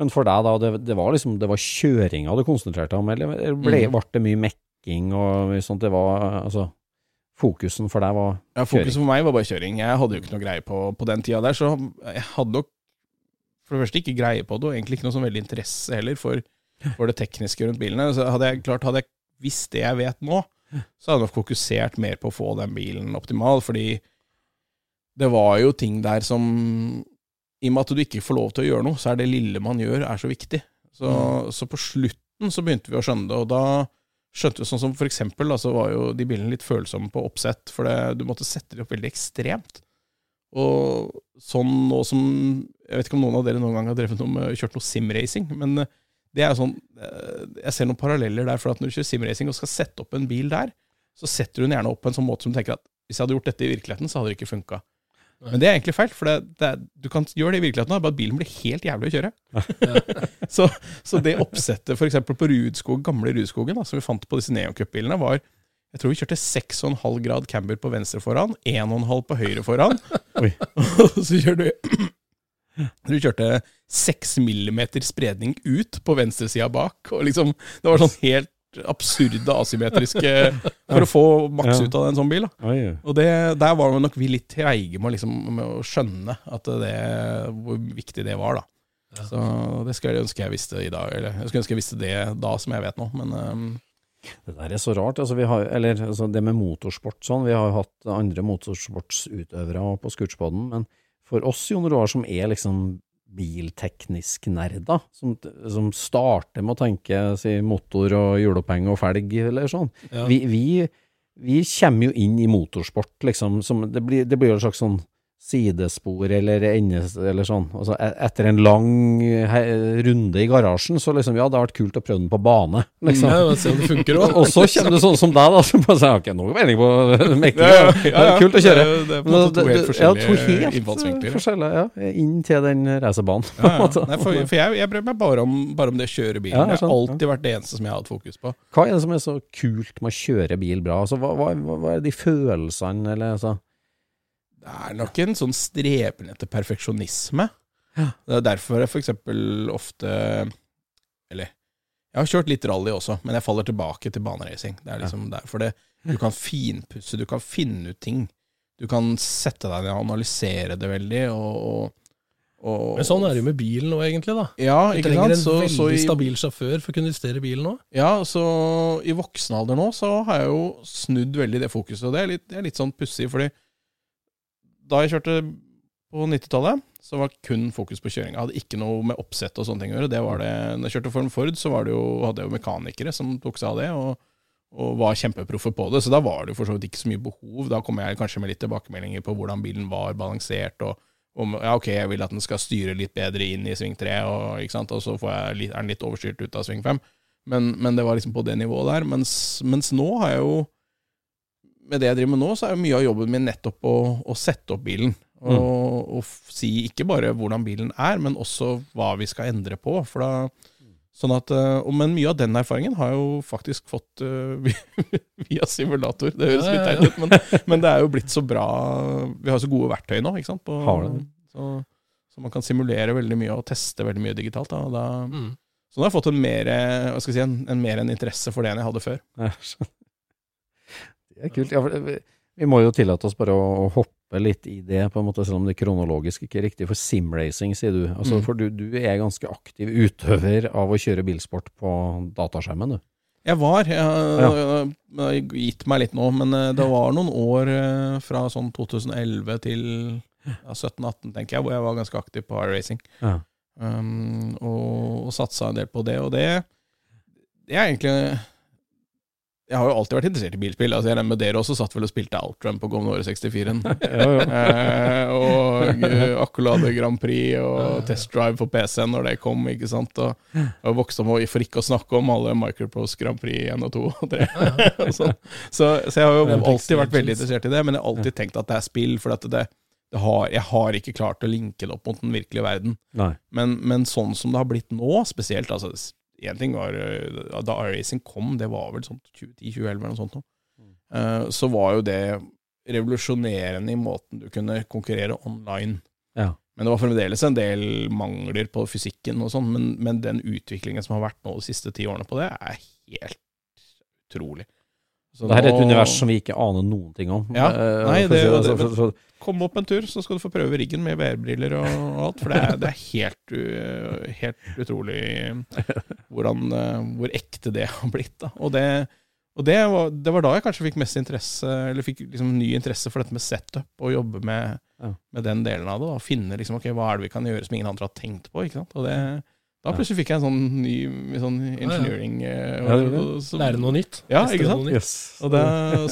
Men for deg, da, det, det var liksom det var kjøringa du konsentrerte deg om, eller ble, Mhm. ble det mye mekking og mye sånt? Det var altså Fokusen for deg var kjøring? Ja, Fokuset for meg var bare kjøring. Jeg hadde jo ikke noe greie på, på den tida der, så jeg hadde nok for det første ikke greie på det, og egentlig ikke noe sånn veldig interesse heller for, for det tekniske rundt bilene. Så hadde jeg klart, hadde jeg visst det jeg vet nå, så hadde jeg nok fokusert mer på å få den bilen optimal, fordi det var jo ting der som I og med at du ikke får lov til å gjøre noe, så er det lille man gjør, er så viktig. Så, så på slutten så begynte vi å skjønne det, og da skjønte vi sånn som for eksempel, da, så var jo de bilene litt følsomme på oppsett, for det, du måtte sette dem opp veldig ekstremt. Og sånn nå som Jeg vet ikke om noen av dere noen gang har drevet noe med, kjørt noe simracing, men det er sånn eh, Jeg ser noen paralleller der, for at når du kjører simracing og skal sette opp en bil der, så setter du den gjerne opp på en sånn måte som du tenker at hvis jeg hadde gjort dette i virkeligheten, så hadde det ikke funka. Men det er egentlig feil, for det, det du kan gjøre det i virkeligheten, bare at bilen blir helt jævlig å kjøre. så, så det oppsettet f.eks. på Rudskog, gamle Rudskogen, da, som vi fant på disse Neocup-bilene, var jeg tror vi kjørte 6,5 grad camber på venstre foran, 1,5 på høyre foran. Og så kjørte vi Du kjørte 6 millimeter spredning ut på venstresida bak. Og liksom, det var sånn helt absurde asymmetriske For å få maks ut av en sånn bil. da og det, der var nok vi litt treige med, liksom, med å skjønne at det, hvor viktig det var. da. Så det skulle jeg ønske jeg visste i dag. Eller jeg skulle ønske jeg visste det da som jeg vet nå, men um. Det der er så rart. Altså, vi har, eller altså, det med motorsport sånn, vi har jo hatt andre motorsportsutøvere på Scootspoden, men for oss, Jon Roar, som er liksom bilteknisk nerder, som, som starter med å tenke si, motor og hjuloppheng og felg eller sånn, Ja. vi, vi, vi kommer jo inn i motorsport, liksom, som, det blir, det blir jo en slags sånn sidespor eller endes, eller sånn. Altså, e- etter en lang runde i garasjen, så liksom, ja, det har vært kult å prøve den på bane, liksom. Ja, se om det funker òg. og så kommer du sånn som deg, da, som bare sier ok, nå er jeg på mekking. Ja, ja, ja, kult å kjøre. det er- på en måte to helt forskjellige forskjellige ja, to helt innfallsvinkler. Forskjellige, ja. Inn til den racerbanen. ja, ja. Nei, for, for jeg, jeg bryr meg bare om, bare om det å kjøre bilen. Det har alltid vært det eneste som jeg har hatt fokus på. Hva er det som er så kult med å kjøre bil bra? Altså, hva, hva hva er de følelsene, eller altså Det er nok en sånn streben etter perfeksjonisme. Det er derfor jeg for eksempel ofte Eller jeg har kjørt litt rally også, men jeg faller tilbake til baneracing. Det er liksom derfor det Du kan finpusse, du kan finne ut ting. Du kan sette deg ned og analysere det veldig, og, og, og Men sånn er det jo med bilen nå, egentlig. da. Ja, Du trenger sant? en Så, veldig så i, stabil sjåfør for å kunne justere bilen òg. ja, så i voksen alder nå så har jeg jo snudd veldig det fokuset, og det er litt, det er litt sånn pussig, fordi da jeg kjørte på 90-tallet, så var kun fokus på kjøring. Jeg hadde ikke noe med oppsett og sånne ting å gjøre. Det var det, når jeg kjørte Form Ford, så jo, hadde jeg jo mekanikere som tok seg av det, og, og var kjempeproffe på det. Så da var det jo for så vidt ikke så mye behov. Da kom jeg kanskje med litt tilbakemeldinger på hvordan bilen var balansert, og om ja, ok, jeg vil at den skal styre litt bedre inn i sving 3, og, og så litt, er den litt overstyrt ut av sving 5. Men, men det var liksom på det nivået der. Mens, mens nå har jeg jo Med det jeg driver med nå, så er jo mye av jobben min nettopp å, å sette opp bilen. Og, og si ikke bare hvordan bilen er, men også hva vi skal endre på. For da, sånn at, eh, og, men mye av den erfaringen har jeg jo faktisk fått uh, via simulator. Det høres litt teit ut, men, men det er jo blitt så bra Vi har så gode verktøy nå, ikke sant? På. Så, så man kan simulere veldig mye og teste veldig mye digitalt. Da, da, Mm. så nå har jeg fått en mer, si, en, en mer en interesse for det enn jeg hadde før. Det er kult. Ja, for vi, vi må jo tillate oss bare å, hoppe litt i det, på en måte, selv om det kronologisk ikke er riktig. For simracing, sier du. Altså, Mm. For du, du er ganske aktiv utøver av å kjøre bilsport på dataskjermen, du. Jeg var. Jeg, har har gitt meg litt nå, men eh, det var noen år eh, fra sånn 2011 til ja, 17-18, tenker jeg, hvor jeg var ganske aktiv på iRacing. Ja. Um, og, og satsa en del på det. Og det, det er egentlig Jeg har jo alltid vært interessert i bilspill. Altså, jeg regner med dere også satt vel og spilte Outrun på Commodore 64-en. eh, og uh, Accolade Grand Prix og Test Drive på PC-en når det kom. ikke sant? Og, og vokste om, med, for ikke å snakke om alle Microprose Grand Prix 1 og 2 og 3. og sånn. så, så jeg har jo alltid vært veldig interessert i det, men jeg har alltid tenkt at det er spill. For at det, det har, jeg har ikke klart å linke det opp mot den virkelige verden. Men, men sånn som det har blitt nå, spesielt altså, Én ting var eh, Da iRacing kom, det var vel sånn 2010-2011 eller noe sånt, nå, eh, så var jo det revolusjonerende i måten du kunne konkurrere online. Ja. Men det var fremdeles en del mangler på fysikken og sånn, men, men den utviklingen som har vært nå de siste ti årene på det, er helt utrolig. Så Det her er et nå- univers som vi ikke aner noen ting om. Ja, Eh, nei, det, det- det- altså, Kom opp en tur, så skal du få prøve riggen med VR-briller og alt. For det er, det er helt, u- helt utrolig hvordan, eh, hvor ekte det har blitt. Da. Og, det, og det, var, det var da jeg kanskje fikk mest interesse, eller fikk liksom ny interesse for dette med setup, og jobbe med, Ja. med den delen av det. Da. Finne liksom, ok, hva er det vi kan gjøre som ingen andre har tenkt på. Ikke sant? Og det, da plutselig fikk jeg en sånn ny sånn engineering eh, Ja, Lære noe nytt. Ja, ikke sant? Yes. og det,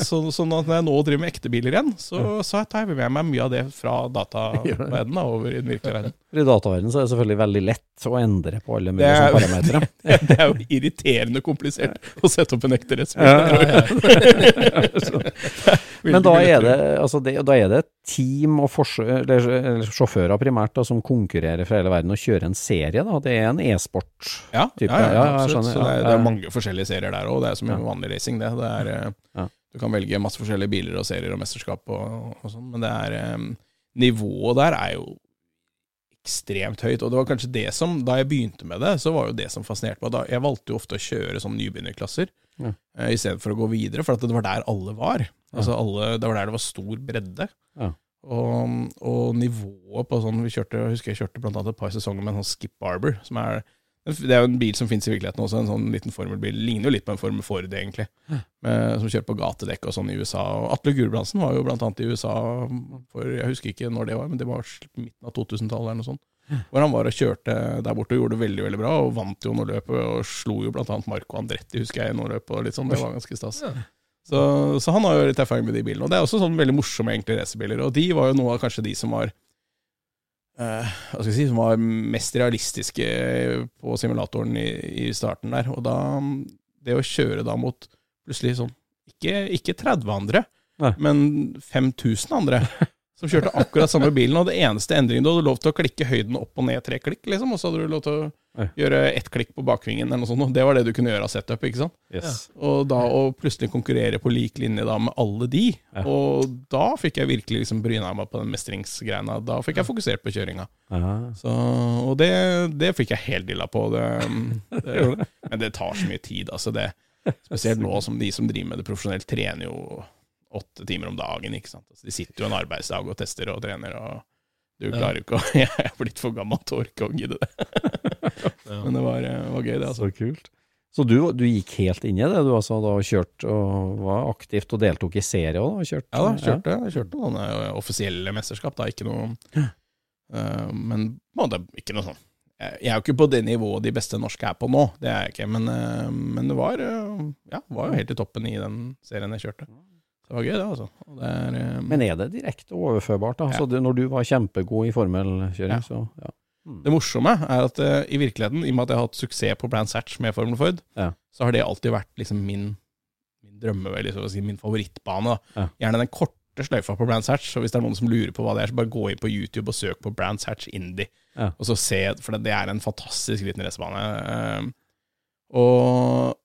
så, at når jeg nå driver med ekte biler igjen, så, så tar jeg med meg mye av det fra dataverdenen da, over i den virkelige verden. I dataverdenen så er det selvfølgelig veldig lett å endre på alle Det mulige er- parametere. Det er jo irriterende komplisert å sette opp en ekte racerbil. Men da er det, altså det, da er det team og eller, eller sjåfører primært da, som konkurrerer fra hele verden og kjører en serie. da. Det er en e-sport-type. ja, ja, Ja, absolutt. Så det, er, det er mange forskjellige serier der òg. Det er som i vanlig racing, det. det er, eh, Du kan velge masse forskjellige biler og serier og mesterskap og, og sånn, men det er eh, Nivået der er jo ekstremt høyt. Og det var kanskje det som, da jeg begynte med det, så var jo det som fascinerte meg. Da, jeg valgte jo ofte å kjøre sånn nybegynnerklasser Ja. uh, i stedet for å gå videre, for at det var der alle var. Altså alle, Det var der det var stor bredde. Ja. Og, og nivået på sånn Vi kjørte, jeg husker jeg kjørte blant annet et par sesonger med en sånn Skip Barber, som er det er jo en bil som finnes i virkeligheten også, en sånn liten formelbil. Ligner jo litt på en Formel Ford, egentlig. Med, som kjører på gatedekk og sånn i USA. Og Atle Gulbrandsen var jo blant annet i USA for Jeg husker ikke når det var, men det var midten av 2000-tallet eller noe sånt. Hvor han var og kjørte der borte og gjorde det veldig veldig bra, og vant jo noe løp. Og slo jo blant annet Marco Andretti, husker jeg, i noe løp. og litt sånn, Det var ganske stas. Så, så han har jo litt erfaring med de bilene. Og det er også sånn veldig morsomme egentlig racerbiler. Og de var jo noe av kanskje de som var hva skal jeg si, som var mest realistiske på simulatoren i, i starten der. Og da Det å kjøre da mot plutselig sånn Ikke, ikke 30 andre, Nei. men 5000 andre. Som kjørte akkurat samme bilen, og det eneste endringen Du hadde lov til å klikke høyden opp og ned tre klikk, liksom, og så hadde du lov til å. Gjøre ett klikk på bakvingen, eller noe sånt. Det var det du kunne gjøre av setup, ikke sant. Yes. Og da å plutselig konkurrere på lik linje da med alle de, Ja. og da fikk jeg virkelig liksom bryna meg på den mestringsgreina. Da fikk jeg fokusert på kjøringa. Så, og det, det fikk jeg helt dilla på. Det, det, men det tar så mye tid, altså. Det, spesielt nå som de som driver med det profesjonelt, trener jo åtte timer om dagen. ikke sant? Altså, de sitter jo en arbeidsdag og tester og trener, og du klarer jo ikke å Jeg er blitt for gammel til å orke å gidde det. Men det var, eh, var gøy, det. altså. Så kult. Så du, du gikk helt inn i det, du altså da kjørt og var aktivt og deltok i serie òg? Ja da, kjørte, jeg kjørte noen eh, offisielle mesterskap, da. Ikke noe Uh, Men på en måte ikke noe sånn Jeg er jo ikke på det nivået de beste norske er på nå, det er jeg ikke. Men, uh, men det var uh, Ja, var jo helt i toppen i den serien jeg kjørte. Det var gøy, det, altså. Og det er, eh, Men er det direkte overførbart? da? Altså, det, når du var kjempegod i formelkjøring, Ja. så ja. Det morsomme er at uh, i virkeligheten, i og med at jeg har hatt suksess på Brands Hatch med Formel Ford, Ja. så har det alltid vært liksom min, min drømme, eller å si min favorittbane. Ja. Gjerne den korte sløyfa på Brands Hatch. Og hvis det er noen som lurer på hva det er, så bare gå inn på YouTube og søk på Brands Hatch Indie. Ja. Og så se, For det, er en fantastisk liten racerbane. Uh, og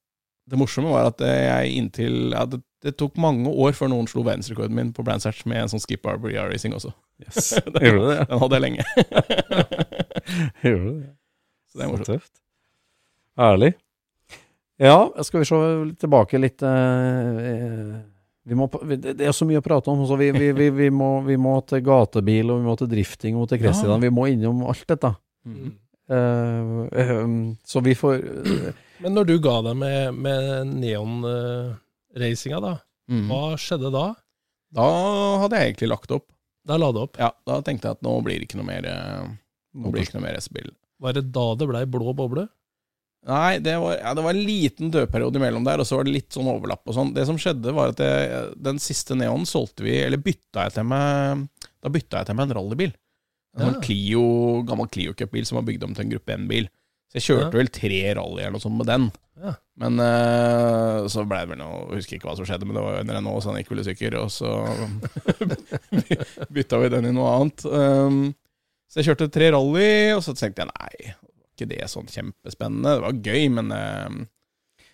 det morsomme var at jeg inntil det, det tok mange år før noen slo verdensrekorden min på Brands Hatch med en sånn Skip arbor Racing også. Yes. den. Den hadde jeg lenge. Gjorde du det? Så det er morsomt. tøft. Ærlig. Ja, skal vi se tilbake litt eh, vi må, det er så mye å prate om, så vi, vi, vi, vi, må, vi må til gatebil, og vi må til drifting og til Cressidan. Vi må innom alt dette. Mm. Uh, uh, så vi får Men når du ga deg med, med neonracinga, da, mm. hva skjedde da? Da hadde jeg egentlig lagt opp. Da la du opp. Ja, Da tenkte jeg at nå blir det ikke noe mer eh, Nå blir det ikke noe mer racerbil. Var det da det blei blå boble? Nei, det var, ja, det var en liten dødperiode imellom der, og så var det litt sånn overlapp og sånn. Det som skjedde, var at jeg, den siste Neonen solgte vi, eller bytta jeg til meg Da bytta jeg til meg en rallybil. En Ja. Clio, gammel Clio Cup-bil som var bygd om til en gruppe N-bil. Så jeg kjørte Ja. vel tre rally eller noe sånt med den. Ja. Men uh, så ble det vel noe Jeg husker ikke hva som skjedde, men det var jo en Renault, så han gikk vel i stykker. Og så bytta vi den i noe annet. Um, så jeg kjørte tre rally, og så tenkte jeg nei, var ikke det sånn kjempespennende? Det var gøy, men uh,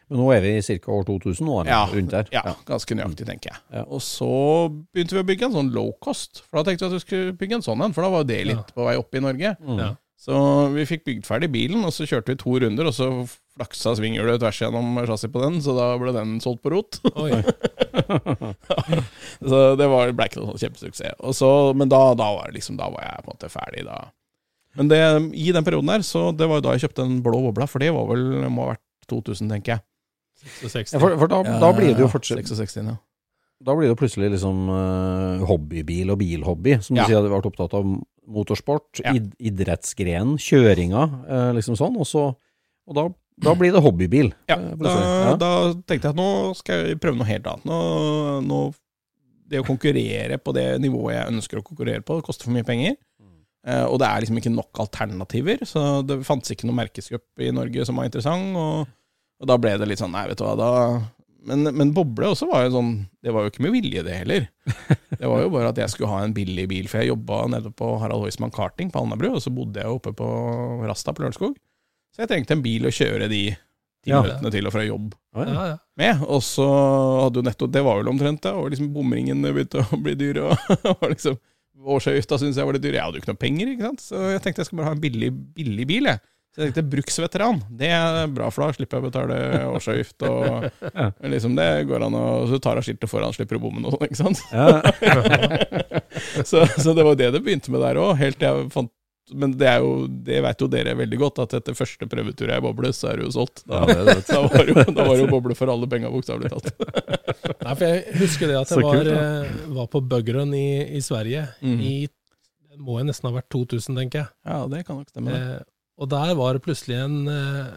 Men nå er vi i ca. år 2000 nå. Ja, rundt der. ja, ganske nøyaktig, tenker jeg. Ja. Og så begynte vi å bygge en sånn low cost. For da tenkte vi at vi skulle bygge en sånn en, for da var jo det litt på vei opp i Norge. Ja. Så vi fikk bygd ferdig bilen, og så kjørte vi to runder, og så flaksa svinghjulet tvers gjennom chassis på den, så da ble den solgt på rot. Oi. så det var, ble ikke noen sånn kjempesuksess. Så, men da, da, var det liksom, da var jeg på en måte ferdig. da. Men det, i den perioden der, så det var jo da jeg kjøpte den blå bobla, for det var vel, må ha vært 2000, tenker jeg. 66. Ja, for, for da, da blir det jo fortsatt 66, ja. Da blir det plutselig liksom eh, hobbybil og bilhobby, som du Ja. sier hadde vært opptatt av motorsport, Ja. id idrettsgrenen, kjøringa, eh, liksom sånn, og så og da, da blir det hobbybil. Ja, eh, da. Ja. da tenkte jeg at nå skal jeg prøve noe helt annet. Nå, nå, det å konkurrere på det nivået jeg ønsker å konkurrere på, det koster for mye penger. Og det er liksom ikke nok alternativer, så det fantes ikke noe merkesgruppe i Norge som var interessant. Og, og da ble det litt sånn, nei, vet du hva, da men, men boble også var jo sånn Det var jo ikke med vilje, det heller. Det var jo bare at jeg skulle ha en billig bil, for jeg jobba nede på Harald Heusmann Karting på Alnabru, og så bodde jeg oppe på Rasta på Lørenskog. Så jeg trengte en bil å kjøre de ti Ja. minuttene til og fra jobb Ja, ja. Ja, ja. med. Og så hadde jo nettopp Det var vel omtrent det. Og liksom bomringene begynte å bli dyre. Og, og liksom Årsavgifta syntes jeg var litt dyr. Jeg hadde jo ikke noe penger, ikke sant. Så jeg tenkte jeg skulle bare ha en billig, billig bil, jeg. Så jeg tenkte bruksveteran. Det er bra, for da slipper jeg å betale årsavgift. Og liksom det går an å Så du tar av skiltet foran, slipper å bomme og sånn, ikke sant. så, så det var det det begynte med der òg. Men det er jo, det vet jo dere veldig godt, at etter første prøvetur jeg boble, så er det jo solgt. Da, Ja, det det. da, var, det jo, jo boble for alle penga, bokstavelig talt. Nei, for jeg husker det at jeg var, kult, eh, var på Bugrun i, i Sverige. mm. I, det må jo nesten ha vært 2000, tenker jeg. Ja, det kan nok stemme. det. Eh, og der var det plutselig en, eh,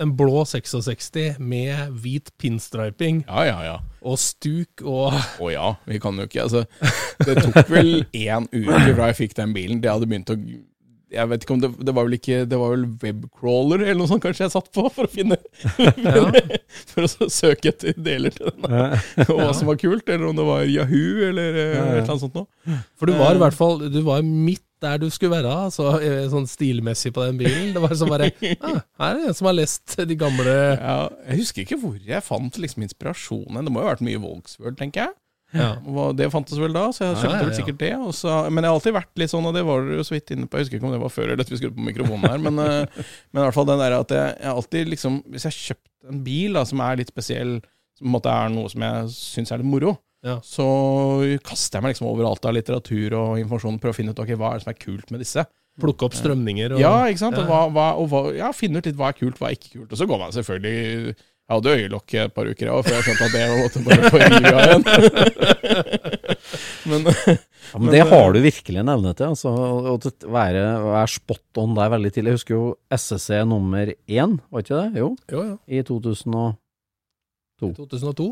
en blå 66 med hvit pinstriping Ja, ja, ja. og stuk og Å ja, vi kan jo ikke Altså, det tok vel én uke fra jeg fikk den bilen. Det hadde begynt å jeg vet ikke om det, det var vel ikke Det var vel webcrawler eller noe sånt kanskje jeg satt på for å finne For å søke etter deler til den. Og hva som var kult, eller om det var Yahoo eller eh, et eller annet sånt noe. For du var i hvert fall Du var midt der du skulle være, altså, eh, sånn stilmessig på den bilen. Det var sånn bare ah, Her er det en som har lest de gamle Ja, jeg husker ikke hvor jeg fant liksom inspirasjonen. Det må jo ha vært mye Volkswagen, tenker jeg. ja. Det fantes vel da, så jeg kjøpte vel sikkert det. Og så, men jeg har alltid vært litt sånn, og det var du så vidt inne på, jeg husker ikke om det var før eller etter vi skulle på mikrofonen her, men, eh, men i hvert fall den der at jeg, jeg alltid liksom Hvis jeg har kjøpt en bil da, som er litt spesiell, som på en måte er noe som jeg syns er litt moro, Ja. så kaster jeg meg liksom overalt av litteratur og informasjon, prøver å finne ut okay, hva er det som er kult med disse. Plukke opp strømninger og Ja, ikke sant? Og, hva, hva, og hva, ja, finne ut litt hva er kult, hva er ikke kult. Og så går man selvfølgelig Jeg hadde øyelokk et par uker, jeg òg, før jeg skjønte at det var måte bare få rive av igjen. Men Ja, men det har du virkelig en evne til, altså. Å være, være spot on der veldig tidlig. Jeg husker jo SSC nummer én, var ikke det? Jo, Jo, ja. i 2000 og 2002.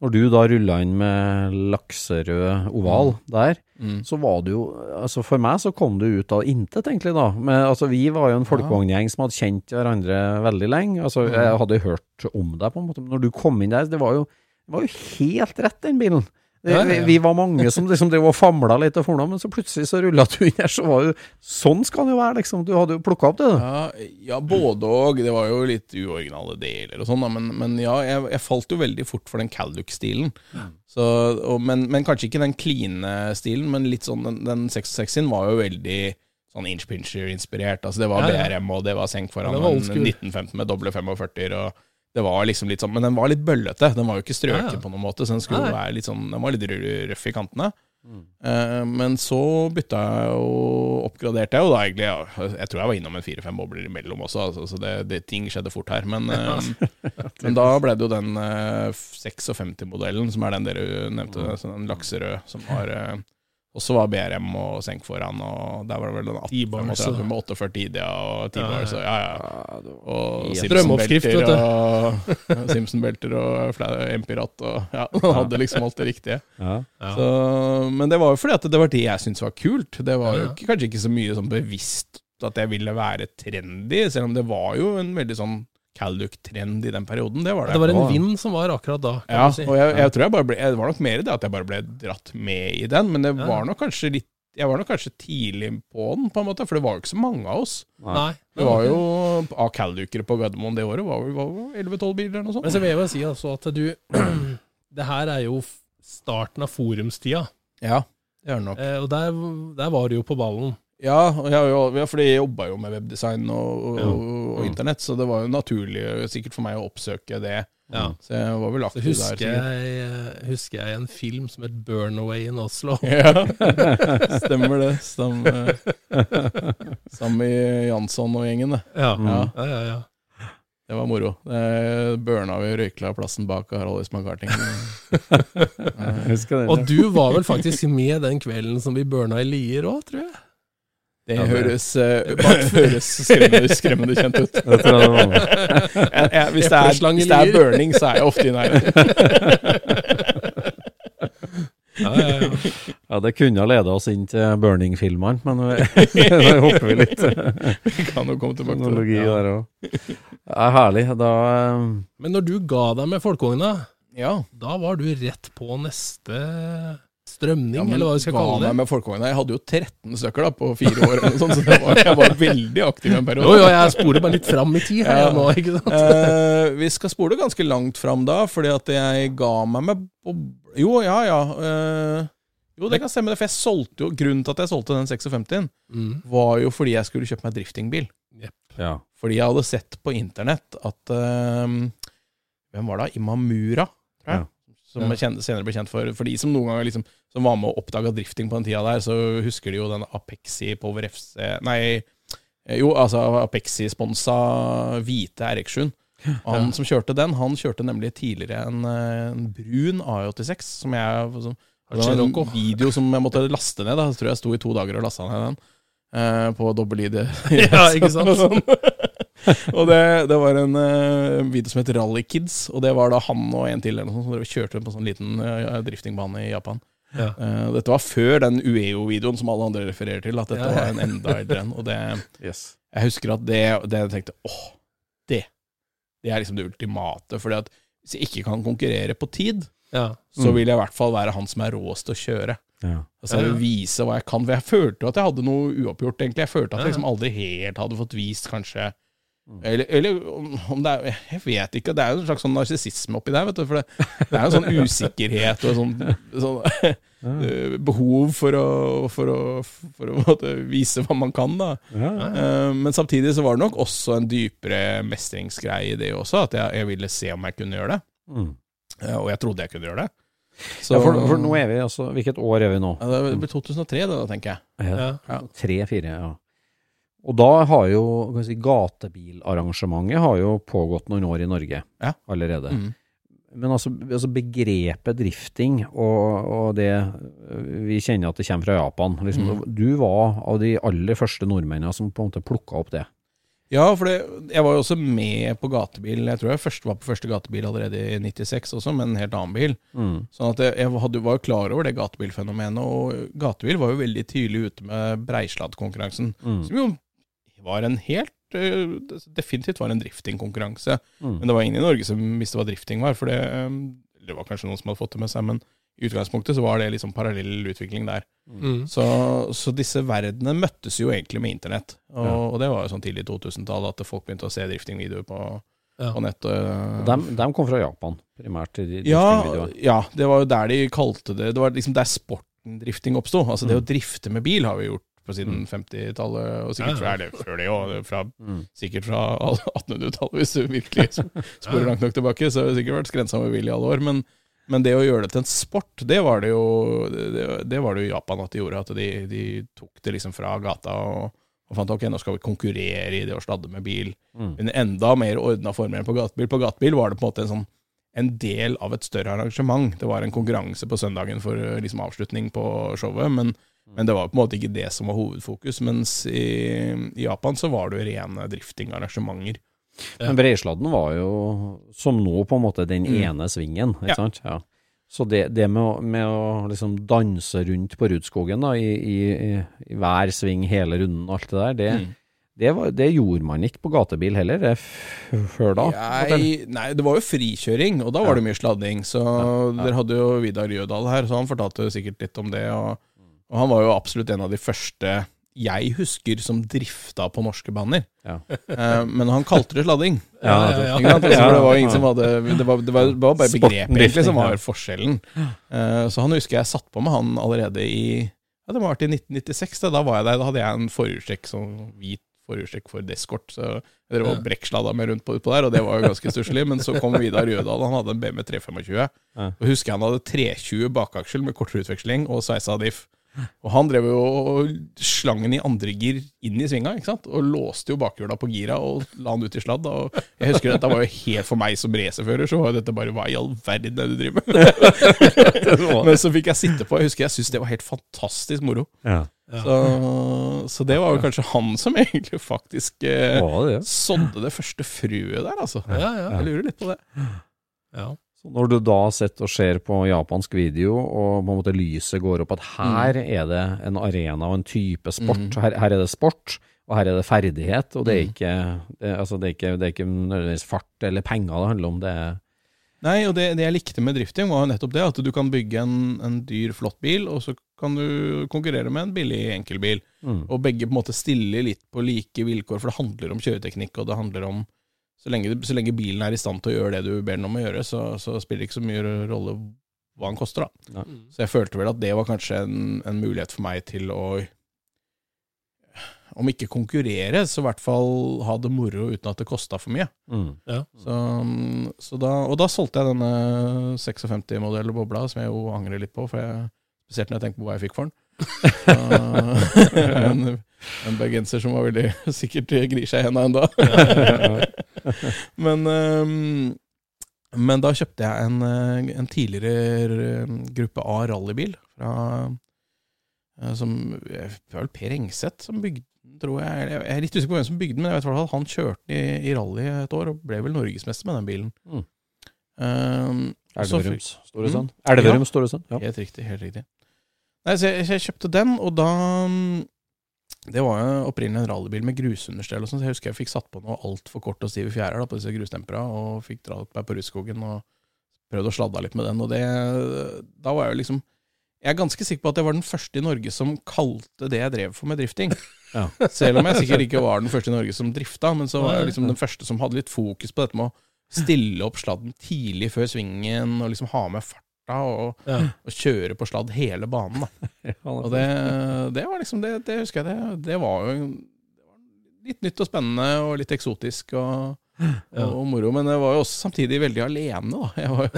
Når du da rulla inn med lakserød oval der, Mm. så var det jo Altså for meg så kom du ut av intet, egentlig, da. Men altså, vi var jo en folkevogngjeng som hadde kjent hverandre veldig lenge. Altså, jeg hadde hørt om deg, på en måte. Men når du kom inn der, det var jo, det var jo helt rett, den bilen. Det, Ja, ja, ja. Vi, var mange som liksom drev og famla litt og forna, men så plutselig så rulla du inn her, så var jo Sånn skal det jo være, liksom. Du hadde jo plukka opp det, du. Ja, ja, både og. Det var jo litt uoriginale deler og sånn. Men, men ja, jeg, jeg falt jo veldig fort for den Calduc-stilen. Så, men, men kanskje ikke den kline stilen, men litt sånn den, den 66-en var jo veldig sånn inchpincher-inspirert. Altså det var. BRM, og det var senk foran Ja, det var en 1915 med doble 45-er. og det var liksom litt sånn, Men den var litt bøllete. Den var jo ikke strøken Ja, ja. på noen måte, så den skulle Nei. jo være litt sånn, den var litt røff i kantene. Eh, men så bytta jeg og oppgraderte jeg jo da egentlig. Ja, jeg tror jeg var innom en fire-fem bobler imellom også, altså, så det, det, ting skjedde fort her. Men, uh, men da ble det jo den uh, 56-modellen, som er den dere nevnte, mm. den lakserøde, som var eh, også var BRM og senk foran, og der var det vel den 18 T-bars, 35 med 48 Idia og T-bars, og ja, ja. Og Simpson-belter vet du. og Simpson-belter og MP-ratt og ja, han hadde liksom alt det riktige. Ja. Så, men det var jo fordi at det var det jeg syntes var kult. Det var jo kanskje ikke så mye sånn bevisst at jeg ville være trendy, selv om det var jo en veldig sånn Calduc-trend i den perioden. Det var det. Det var en vind som var akkurat da, kan ja, du si. og jeg, jeg tror jeg bare ble Det var nok mer det at jeg bare ble dratt med i den, men det Ja. var nok kanskje litt jeg var nok kanskje tidlig på den, på en måte, for det var jo ikke så mange av oss. Nei. Det var jo av Cal-dukere på Gardermoen det året, var jo 11-12 biler eller noe sånt. Men så vil jeg jo si altså at du Det her er jo starten av forumstida, Ja, det er det nok. eh, og der, der var du jo på ballen. Ja, jo- ja, for jeg jobba jo med webdesign og, og, Ja. og internett, så det var jo naturlig sikkert for meg å oppsøke det. Ja. Så jeg var vel aktiv husker der. jeg, eh, husker jeg en film som het 'Burnaway in Oslo'. Ja, stemmer det. Sammen, sammen med Jansson og gjengen, det. Ja, Ja. ja, ja. ja. Det var moro. Det Burna vi røykla plassen bak. Jeg husker den. Og du var vel faktisk med den kvelden som vi burna i Lier òg, tror jeg? Det Ja, høres, uh, høres skremmende, skremmende kjent ut. Jeg det. Jeg, jeg, hvis, det er, hvis det er burning, så er jeg ofte i nærheten. Ja, ja, ja. Ja, det kunne ha leda oss inn til Burning-filmene, men vi- da hopper vi litt. Vi kan jo komme tilbake til Teknologi det. der òg. er herlig. Da eh, Men når du ga deg med folkevogna, Ja. da var du rett på neste strømning, Ja, men eller hva vi skal kalle meg det. med folkevogna. Jeg hadde jo 13 stykker da, på fire år, eller sånt, så det var, jeg var veldig aktiv en periode. Jo, jo, jeg sporer bare litt fram i tid her Ja. nå, ikke sant? Eh, vi skal spole ganske langt fram da, fordi at jeg ga meg med. Jo, ja, ja. eh, jo, det kan stemme, det, for jeg solgte jo Grunnen til at jeg solgte den 56-en, Mm. var jo fordi jeg skulle kjøpe meg driftingbil. Ja. Fordi jeg hadde sett på internett at eh, Hvem var det? Imamura, tror jeg. Som Ja. jeg senere ble kjent for For de som noen ganger liksom Som var med og oppdaga drifting på den tida der, så husker de jo den Apexi Power FC Nei, eh, jo, altså Apexi-sponsa hvite RX7. Og han som kjørte den, han kjørte nemlig tidligere en, eh, en brun A86, som jeg som, det var en video som jeg måtte laste ned. Da. Jeg tror jeg sto i to dager og lasta ned den. eh, på dobbel-ID. Ja, ikke sant? Og det, det var en uh, video som het Rally Kids, og det var da han og en til eller noe sånt, som kjørte på en sånn liten uh, driftingbane i Japan. Ja. Uh, dette var før den Ueo-videoen som alle andre refererer til, at dette Ja, ja. var en enda eldre en. Og det, Yes. jeg husker at det, det jeg tenkte åh, det. Det er liksom det ultimate. fordi at hvis jeg ikke kan konkurrere på tid, Ja. så Mm. vil jeg i hvert fall være han som er råest til å kjøre. Ja. Altså jeg vil vise hva jeg kan. For jeg følte jo at jeg hadde noe uoppgjort, egentlig. Jeg følte at jeg liksom aldri helt hadde fått vist, kanskje Mm. Eller, eller om det er Jeg vet ikke. Det er jo en slags sånn narsissisme oppi der, vet du. For det, det er jo sånn usikkerhet og sånn, sånn eh, behov for å, for å, for å måtte, vise hva man kan, da. Ja, ja. Eh, Men samtidig så var det nok også en dypere mestringsgreie i det også, at jeg, jeg ville se om jeg kunne gjøre det. Mm. Eh, Og jeg trodde jeg kunne gjøre det. Så, ja for, for nå er vi altså Hvilket år er vi nå? Ja, det blir 2003, det da, tenker jeg. Ja. Ja. Tre-fire, ja. Og da har jo kan si, gatebilarrangementet har jo pågått noen år i Norge Ja. allerede. Mm. Men altså, altså begrepet drifting og, og det Vi kjenner at det kommer fra Japan. Liksom, Mm. Du var av de aller første nordmennene som på en måte plukka opp det. Ja, for det, jeg var jo også med på gatebil. Jeg tror jeg først var på første gatebil allerede i 96 også, med en helt annen bil. Mm. Sånn at jeg, jeg hadde, var jo klar over det gatebilfenomenet, og gatebil var jo veldig tydelig ute med Breisladdkonkurransen. Mm. som jo var en helt eh, Definitivt var en driftingkonkurranse. Mm. Men det var ingen i Norge som visste hva drifting var, for det, eh, det var kanskje noen som hadde fått det med seg, men i utgangspunktet så var det liksom parallell utvikling der. Mm. Så, så disse verdenene møttes jo egentlig med internett. Og, Ja. og det var jo sånn tidlig 2000-tallet at folk begynte å se driftingvideoer på, Ja. på nett. Og, De, de kom fra Japan, primært. de ja, ja, det var jo der de kalte det Det var liksom der sporten drifting oppsto. Altså det Mm. å drifte med bil har vi gjort på siden 50-tallet, og sikkert fra, eller før det òg. Mm. sikkert fra 1800-tallet, hvis du virkelig sporer langt nok tilbake. Så har det sikkert vært skrensa med vilje i alle år. Men, men det å gjøre det til en sport, det var det jo det, det var det jo i Japan at de gjorde. At de, de tok det liksom fra gata og, og fant ok, nå skal vi konkurrere i det å sladde med bil. Mm. Men enda mer ordna former enn på gatebil. På gatebil var det på en måte en sånn en del av et større arrangement. Det var en konkurranse på søndagen for eh, liksom avslutning på showet, men, men det var på en måte ikke det som var hovedfokus. Mens i, i Japan så var det jo rene driftingarrangementer. Men Breisladden var jo, som nå, på en måte den Mm. ene svingen, ikke Ja. sant? Ja. Så det, det med, å, med å liksom danse rundt på Rudskogen da, i, i, i hver sving hele runden og alt det der, det, Mm. det, var, det gjorde man ikke på gatebil heller, det før da. Jeg, nei, det var jo frikjøring, og da var det mye sladding. Så Ja, ja. dere hadde jo Vidar Jødal her, så han fortalte sikkert litt om det. Og, Og han var jo absolutt en av de første jeg husker som drifta på norske baner. Ja. Eh, men han kalte det sladding. Ja, ja, ja. Altså, det var ingen som hadde Det var, det var, det var bare begrepet egentlig som var forskjellen. Eh, så han husker jeg satt på med han allerede i Ja, det må ha vært i 1996. Da, da var jeg der. Da hadde jeg en forhjulstrekk, sånn hvit forhjulstrekk for Descort. Så jeg drev og brekksladda meg rundt på utpå der, og det var jo ganske stusslig. Men så kom Vidar Rødahl, han hadde en BMW 325. Og husker jeg han hadde 320 bakaksjel med kortere utveksling og sveisa diff. Og han drev jo slangen i andre gir inn i svinga, ikke sant? og låste jo bakhjula på gira og la den ut i sladd. Og jeg husker dette var jo helt for meg som racerfører, så var jo dette bare hva i all verden er det du driver med? Men så fikk jeg sitte på, jeg husker jeg syntes det var helt fantastisk moro. Ja. Så, så det var jo kanskje han som egentlig faktisk eh, sådde det første frøet der, altså. Ja, ja. Jeg lurer litt på det. ja. Så når du da sitter og ser på japansk video, og på en måte lyset går opp at her er det en arena og en type sport, her, her er det sport, og her er det ferdighet, og det er ikke, det, altså det er ikke, det er ikke nødvendigvis fart eller penger det handler om, det er Nei, og det, det jeg likte med drifting, var jo nettopp det. At du kan bygge en, en dyr, flott bil, og så kan du konkurrere med en billig enkelbil. mm. Og begge på en måte stiller litt på like vilkår, for det handler om kjøreteknikk, og det handler om Så lenge, så lenge bilen er i stand til å gjøre det du ber den om å gjøre, så, så spiller det ikke så mye rolle hva den koster, da. Ja. Så jeg følte vel at det var kanskje en, en mulighet for meg til å om ikke konkurrere, så i hvert fall ha det moro uten at det kosta for mye. Mm. Så, så da, og da solgte jeg denne 56-modellen bobla, som jeg jo angrer litt på, for jeg, spesielt når jeg tenker på hva jeg fikk for den. Så, en bergenser som var veldig sikkert grir seg i henda ennå. men, øhm, men da kjøpte jeg en, øh, en tidligere øh, gruppe A rallybil fra øh, som, Det var vel Per Engseth som bygde tror jeg. Jeg er litt usikker på hvem som bygde den, men jeg vet i hvert fall han kjørte i, i rally et år, og ble vel norgesmester med den bilen. Mm. Um, Elverum, står det store sønn. Mm. står det sånn? ja. Helt riktig. helt riktig. Nei, så jeg, jeg kjøpte den, og da Det var jo opprinnelig en rallybil med grusunderstell, og sånn, så jeg husker jeg fikk satt på noe altfor kort og stive fjærer da, på disse grusdempera, og fikk dratt meg på Rudskogen og prøvd å sladda litt med den. Og det Da var jeg jo liksom Jeg er ganske sikker på at jeg var den første i Norge som kalte det jeg drev for med drifting. Ja. Selv om jeg sikkert ikke var den første i Norge som drifta, men så var jeg liksom den første som hadde litt fokus på dette med å stille opp sladden tidlig før svingen, og liksom ha med farta, og, Ja. og kjøre på sladd hele banen. Og det, det var liksom det, det husker jeg det, det var jo det var litt nytt og spennende og litt eksotisk og, og, og moro. Men jeg var jo også samtidig veldig alene, da. Var,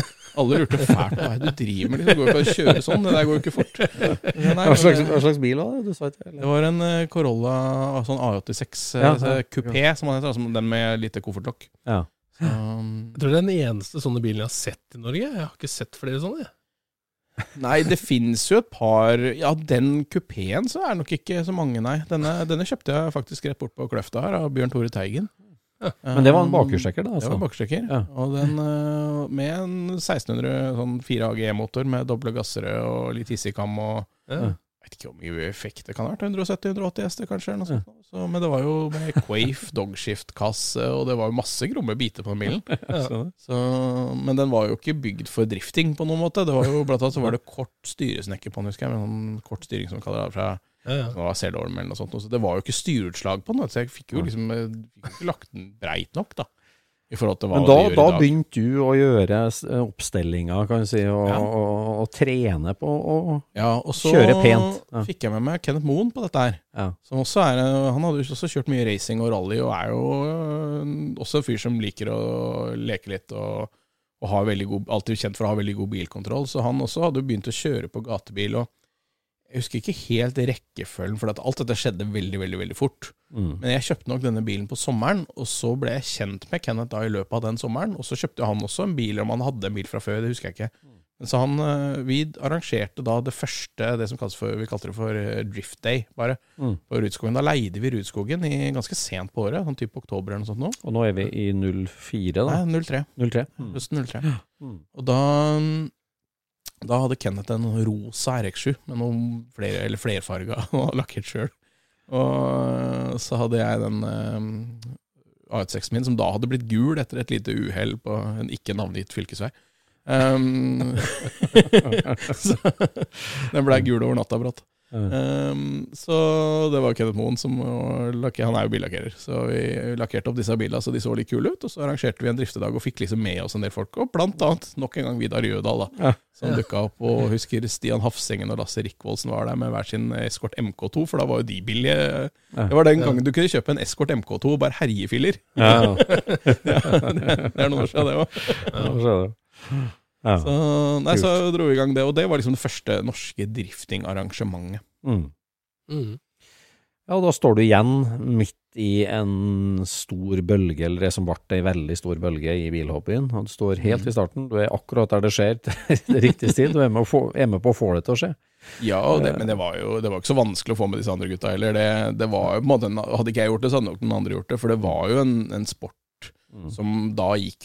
alle lurte fælt på hva du driver med. Liksom, går ikke å kjøre sånn, det der går jo ikke fort. Nei, Hva slags, hva slags bil var det? Du sa ikke det var en eh, Corolla sånn A86 Ja, eh, ja, som man heter, altså den med lite koffertlokk. Ja. Um, Jeg tror det er den eneste sånne bilen jeg har sett i Norge. Jeg har ikke sett flere sånne. Nei, det fins jo et par Ja, den kupeen så er det nok ikke så mange, nei. Denne, denne kjøpte jeg faktisk rett bort på Kløfta her, av Bjørn Tore Teigen. Men det var en bakhjulstrekker, da? Det var var bakhjulstrekker. Ja. Og den øh, med en 1600 sånn 4AG-motor med doble gassere og litt hissigkam og Ja. Vet ikke hvor mye effekt det kan ha vært. 170-180 hester, kanskje? Noe sånt. Så, men det var jo med Quafe, Dogshift-kasse, og det var jo masse gromme biter på den bilen. Ja. Så, men den var jo ikke bygd for drifting på noen måte. Det var jo Blant annet så var det kort styresnekker på den, husker jeg. Med sånn kort styring som de kaller det, fra Ja, ja. eller noe sånt. Så det var jo ikke styreutslag på den, så jeg fikk jo liksom eh, fikk ikke lagt den breit nok, da. Men da, da begynte du å gjøre oppstillinga, kan du si, og, Ja. og, og trene på å Ja, og så Kjøre pent, ja. fikk jeg med meg Kenneth Moen på dette her. ja. Er, han hadde også kjørt mye racing og rally, og er jo øh, også en fyr som liker å leke litt, og, og god, alltid kjent for å ha veldig god bilkontroll. Så han også hadde begynt å kjøre på gatebil, og jeg husker ikke helt rekkefølgen, for at alt dette skjedde veldig, veldig veldig fort. Mm. Men jeg kjøpte nok denne bilen på sommeren, og så ble jeg kjent med Kenneth da i løpet av den sommeren. Og så kjøpte han også en bil, om han hadde en bil fra før, det husker jeg ikke. Så han, øh, Vi arrangerte da det første, det som for, vi kalte det for øh, Drift Day, bare, Mm. på Rudskogen. Da leide vi Rudskogen i ganske sent på året, sånn type oktober eller noe sånt nå. Og nå er vi i 04, da. Nei, 03. 03. Mm. Høsten 03. Mm. Og da, da hadde Kenneth en rosa RX7 med noen flere, eller flerfarga, og lakkert sjøl. Og så hadde jeg den eh, A1-6 min, som da hadde blitt gul etter et lite uhell på en ikke navngitt fylkesvei. Um, så den blei gul over natta, brått. Um, så det var Kenneth Moen som lakker, Han er jo billakkerer, så vi lakkerte opp disse bilene så de så litt kule ut. Og så arrangerte vi en driftedag og fikk liksom med oss en del folk, og blant annet nok en gang Vidar Jødal, da. Ja. Som dukka opp. Og husker Stian Hafsengen og Lasse Rikvoldsen var der med hver sin Escort MK2, for da var jo de billige. Det var den gangen du kunne kjøpe en Escort MK2 og bare herjefiller. Ja, det er noen år siden, det òg. Ja, Så, nei, så dro vi i gang det, og det var liksom det første norske driftingarrangementet. Mm. Mm. Ja, og da står du igjen midt i en stor bølge, eller det som ble ei veldig stor bølge i bilhobbyen. Du står helt i starten, du er akkurat der det skjer til riktig tid, du er med, å få, er med på å få det til å skje. Ja, og det, men det var jo det var ikke så vanskelig å få med disse andre gutta heller. Det, det var jo på en måte, Hadde ikke jeg gjort det, så hadde nok noen andre gjort det. For det var jo en, en sport Mm. som da gikk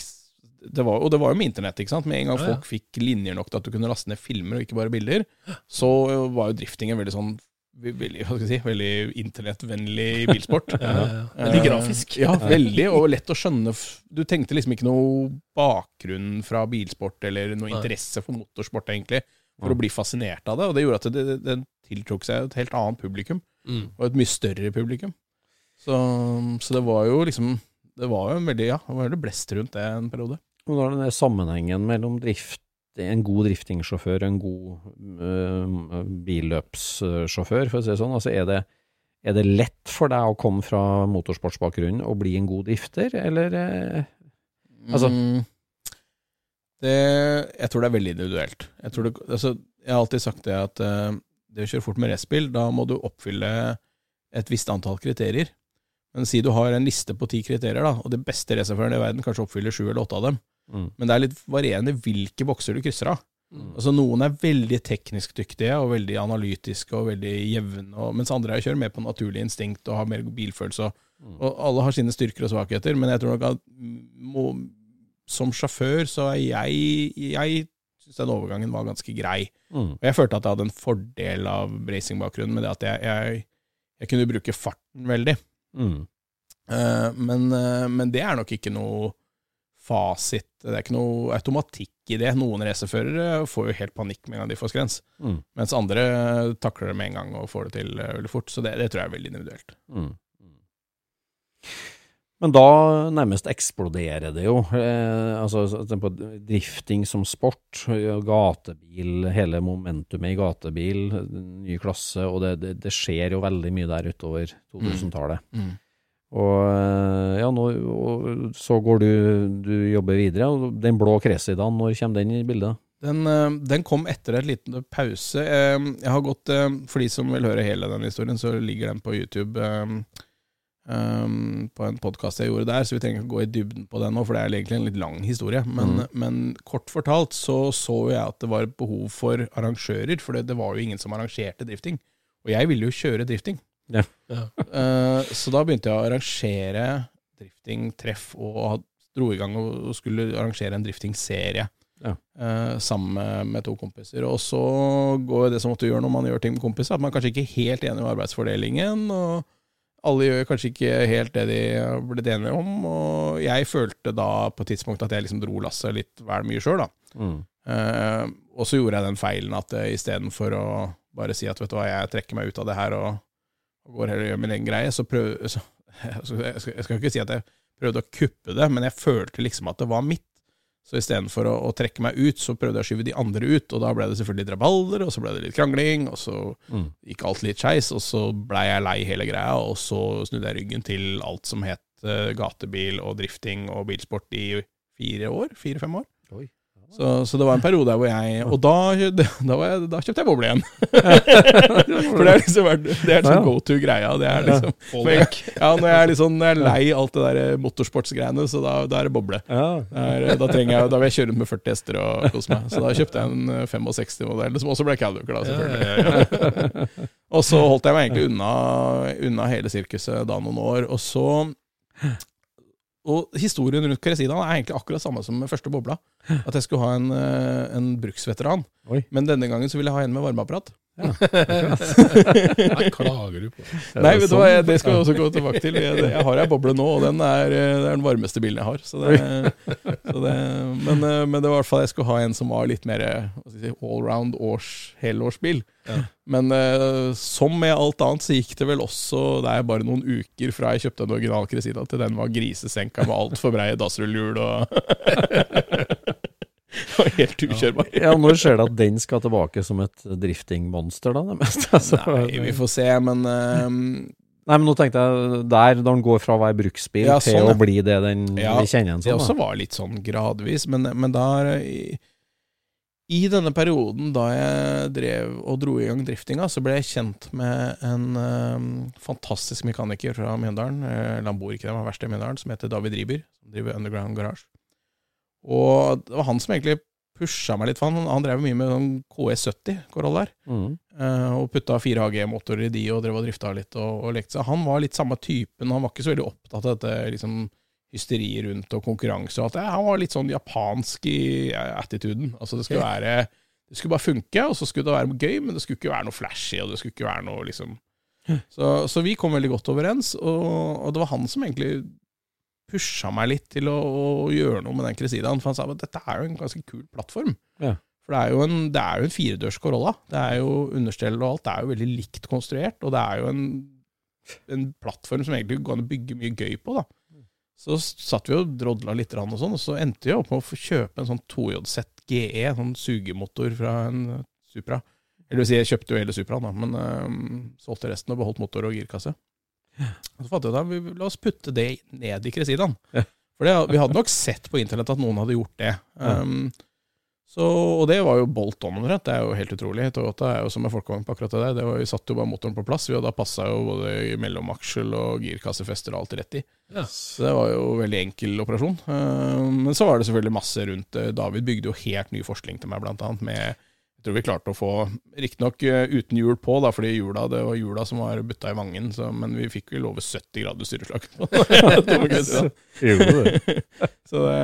det var, Og det var jo med internett. ikke sant? Med en gang folk fikk linjer nok til at du kunne laste ned filmer og ikke bare bilder, så var jo driftingen veldig sånn Veldig, hva skal jeg si, veldig internettvennlig bilsport. Ja, ja, ja. Veldig Eh, grafisk. Ja, veldig, og lett å skjønne. Du tenkte liksom ikke noe bakgrunn fra bilsport eller noe interesse for motorsport, egentlig, for å bli fascinert av det. Og det gjorde at det, det, det tiltrukk seg et helt annet publikum, Mm. og et mye større publikum. Så, så det var jo liksom Det var jo en veldig, ja, det var veldig blest rundt det en periode. Og da er den sammenhengen mellom drift, en god driftingsjåfør og en god øh, billøpssjåfør, for å si det sånn. Altså, er det, er det lett for deg å komme fra motorsportsbakgrunnen og bli en god drifter, eller eh, Altså- Mm, det, jeg tror det er veldig individuelt. Jeg, det, altså, jeg har alltid sagt det at eh, det å kjøre fort med racerbil, da må du oppfylle et visst antall kriterier. Men si du har en liste på ti kriterier, da, og det beste racerføreren i verden kanskje oppfyller sju eller åtte av dem. Mm, Men det er litt varierende hvilke bokser du krysser av. Mm. Altså Noen er veldig teknisk dyktige og veldig analytiske og veldig jevne, mens andre er kjører mer på naturlig instinkt og har mer bilfølelse. Mm. og alle har sine styrker og svakheter, men jeg tror nok at må, som sjåfør så er jeg Jeg syns den overgangen var ganske grei. mm, Og jeg følte at jeg hadde en fordel av racingbakgrunnen med det at jeg, jeg, jeg kunne bruke farten veldig. Eh, men, uh, men det er nok ikke noe fasit. Det er ikke noe automatikk i det. Noen racerførere får jo helt panikk med en gang de får skrens, mm, mens andre takler det med en gang og får det til eh, veldig fort. Så det, det tror jeg er veldig individuelt. mm. Men da nærmest eksploderer det jo. Eh, altså så- på drifting som sport, gatebil, hele momentumet i gatebil, ny klasse, og det, det, det skjer jo veldig mye der utover 2000-tallet. Og eh, ja, nå, og så går du, du jobber videre, og den blå Cresidaen, når kommer den i bildet? Den, eh, den kom etter et liten pause. Eh, Jeg har gått, For de som vil høre hele den historien, så ligger den på YouTube. eh, På en podkast jeg gjorde der, så vi trenger ikke gå i dybden på den nå, for det er egentlig en litt lang historie. Men, men kort fortalt så så jeg at det var et behov for arrangører, for det, det var jo ingen som arrangerte drifting. Og jeg ville jo kjøre drifting. Ja. Eh, så da begynte jeg å arrangere driftingtreff, og dro i gang og skulle arrangere en driftingserie. Ja. eh, sammen med, to kompiser. Og så går det som måtte gjøre når man gjør ting med kompiser, at man kanskje ikke er helt enig med arbeidsfordelingen, og alle gjør kanskje ikke helt det de ble enige om. Og jeg følte da på et tidspunkt at jeg liksom dro lasset litt vel mye sjøl, da. Mm. Eh, og så gjorde jeg den feilen at uh, istedenfor å bare si at vet du hva, jeg trekker meg ut av det her og, og går heller og gjør min egen greie, så prøv så, jeg, skal, jeg, skal, ikke si at jeg prøvde å kuppe det, men jeg følte liksom at det var mitt. Så istedenfor å, å trekke meg ut, så prøvde jeg å skyve de andre ut, og da ble det selvfølgelig litt rabalder, og så ble det litt krangling, og så Mm. gikk alt litt skeis, og så blei jeg lei hele greia, og så snudde jeg ryggen til alt som het uh, gatebil og drifting og bilsport i fire år, fire-fem år. Oi. Så, så det var en periode der hvor jeg Og da, da, var jeg, da kjøpte jeg boble igjen. For det er liksom vært- det er liksom go to-greia. Det er liksom jeg, Ja, når jeg er litt sånn når jeg er lei alt det der motorsportsgreiene, så da, da er det boble. Ja. Er, da, trenger jeg, da vil jeg kjøre rundt med 40 hester og kose meg. Så da kjøpte jeg en eh, 65-modell, som også ble Calduker, da, selvfølgelig. Og så holdt jeg meg egentlig unna, unna hele sirkuset da noen år. Og så Og historien rundt Cresidaen er egentlig akkurat samme som med første bobla. At jeg skulle ha en, eh, en bruksveteran. Oi. Men denne gangen så ville jeg ha en med varmeapparat. Nei, klager du på? Nei, vet du hva, jeg, det skal vi også gå tilbake til. Jeg, jeg har ei boble nå, og den er, eh, det er den varmeste bilen jeg har. Så det, så det, men, eh, men det var i hvert fall jeg skulle ha en som var litt mer hva jeg si, allround års, helårsbil. Men eh, som med alt annet så gikk det vel også Det er bare noen uker fra jeg kjøpte en original Cresida til den var grisesenka med altfor breie dassrullhjul og var helt ukjørbar. Ja, Når skjer det at den skal tilbake som et driftingmonster, da? Det meste, altså. Nei, vi får se, men eh, Nei, men nå tenkte jeg der, da den går fra å være bruksbil Ja, til sånn, ja. å bli det den Ja, vi kjenner den Det også da. var litt sånn gradvis, men, men da i, I denne perioden da jeg drev og dro i gang driftinga, så ble jeg kjent med en eh, fantastisk mekaniker fra Mjøndalen, uh, eller han bor ikke der, han var verksted i Mjøndalen, som heter David Riiber, som driver Underground Garage. Og det var han som egentlig pusha meg litt, for han, han drev mye med sånn KS70 Corollaer. Mm. Eh, og putta 4AG-motorer i de og drev og drifta litt og, og lekte seg. Han var litt samme typen, han var ikke så veldig opptatt av dette liksom, hysteriet rundt og konkurranse og alt det. Han var litt sånn japansk i attituden. Altså det skulle være Det skulle bare funke, og så skulle det være gøy, men det skulle ikke være noe flashy, og det skulle ikke være noe liksom Så, så vi kom veldig godt overens, og, og det var han som egentlig pusha meg litt til å, å gjøre noe med den Cressidaen. for han sa at dette er jo en ganske kul plattform. Ja. For det er jo en, det er jo en firedørs Corolla. Det er jo understell og alt det er jo veldig likt konstruert, og det er jo en, en plattform som egentlig går an å bygge mye gøy på. da. Så satt vi og drodla litt, og sånn, og så endte vi opp med å få kjøpe en sånn 2JZ GE, sånn sugemotor fra en Supra. Eller vil si, jeg kjøpte jo hele Supraen, da, men øhm, solgte resten og beholdt motor og girkasse. Og så fant jeg ut at la oss putte det ned i Cresidaen. Ja. For det, vi hadde nok sett på internett at noen hadde gjort det. Um, så, og det var jo bolt on omtrent. Det er jo helt utrolig. Toyota er jo som en folkevogn på akkurat det der. Det var, vi satte jo bare motoren på plass, vi, og da passa jo både mellomaksjel og girkassefester og alt rett i. Yes. Så det var jo en veldig enkel operasjon. Um, men så var det selvfølgelig masse rundt. David bygde jo helt ny forskning til meg, blant annet med jeg tror vi klarte å få, riktignok uh, uten hjul på, da, fordi hjula, det var hjula som var butta i vangen, så, men vi fikk vel over 70 grader styreslag. Så det,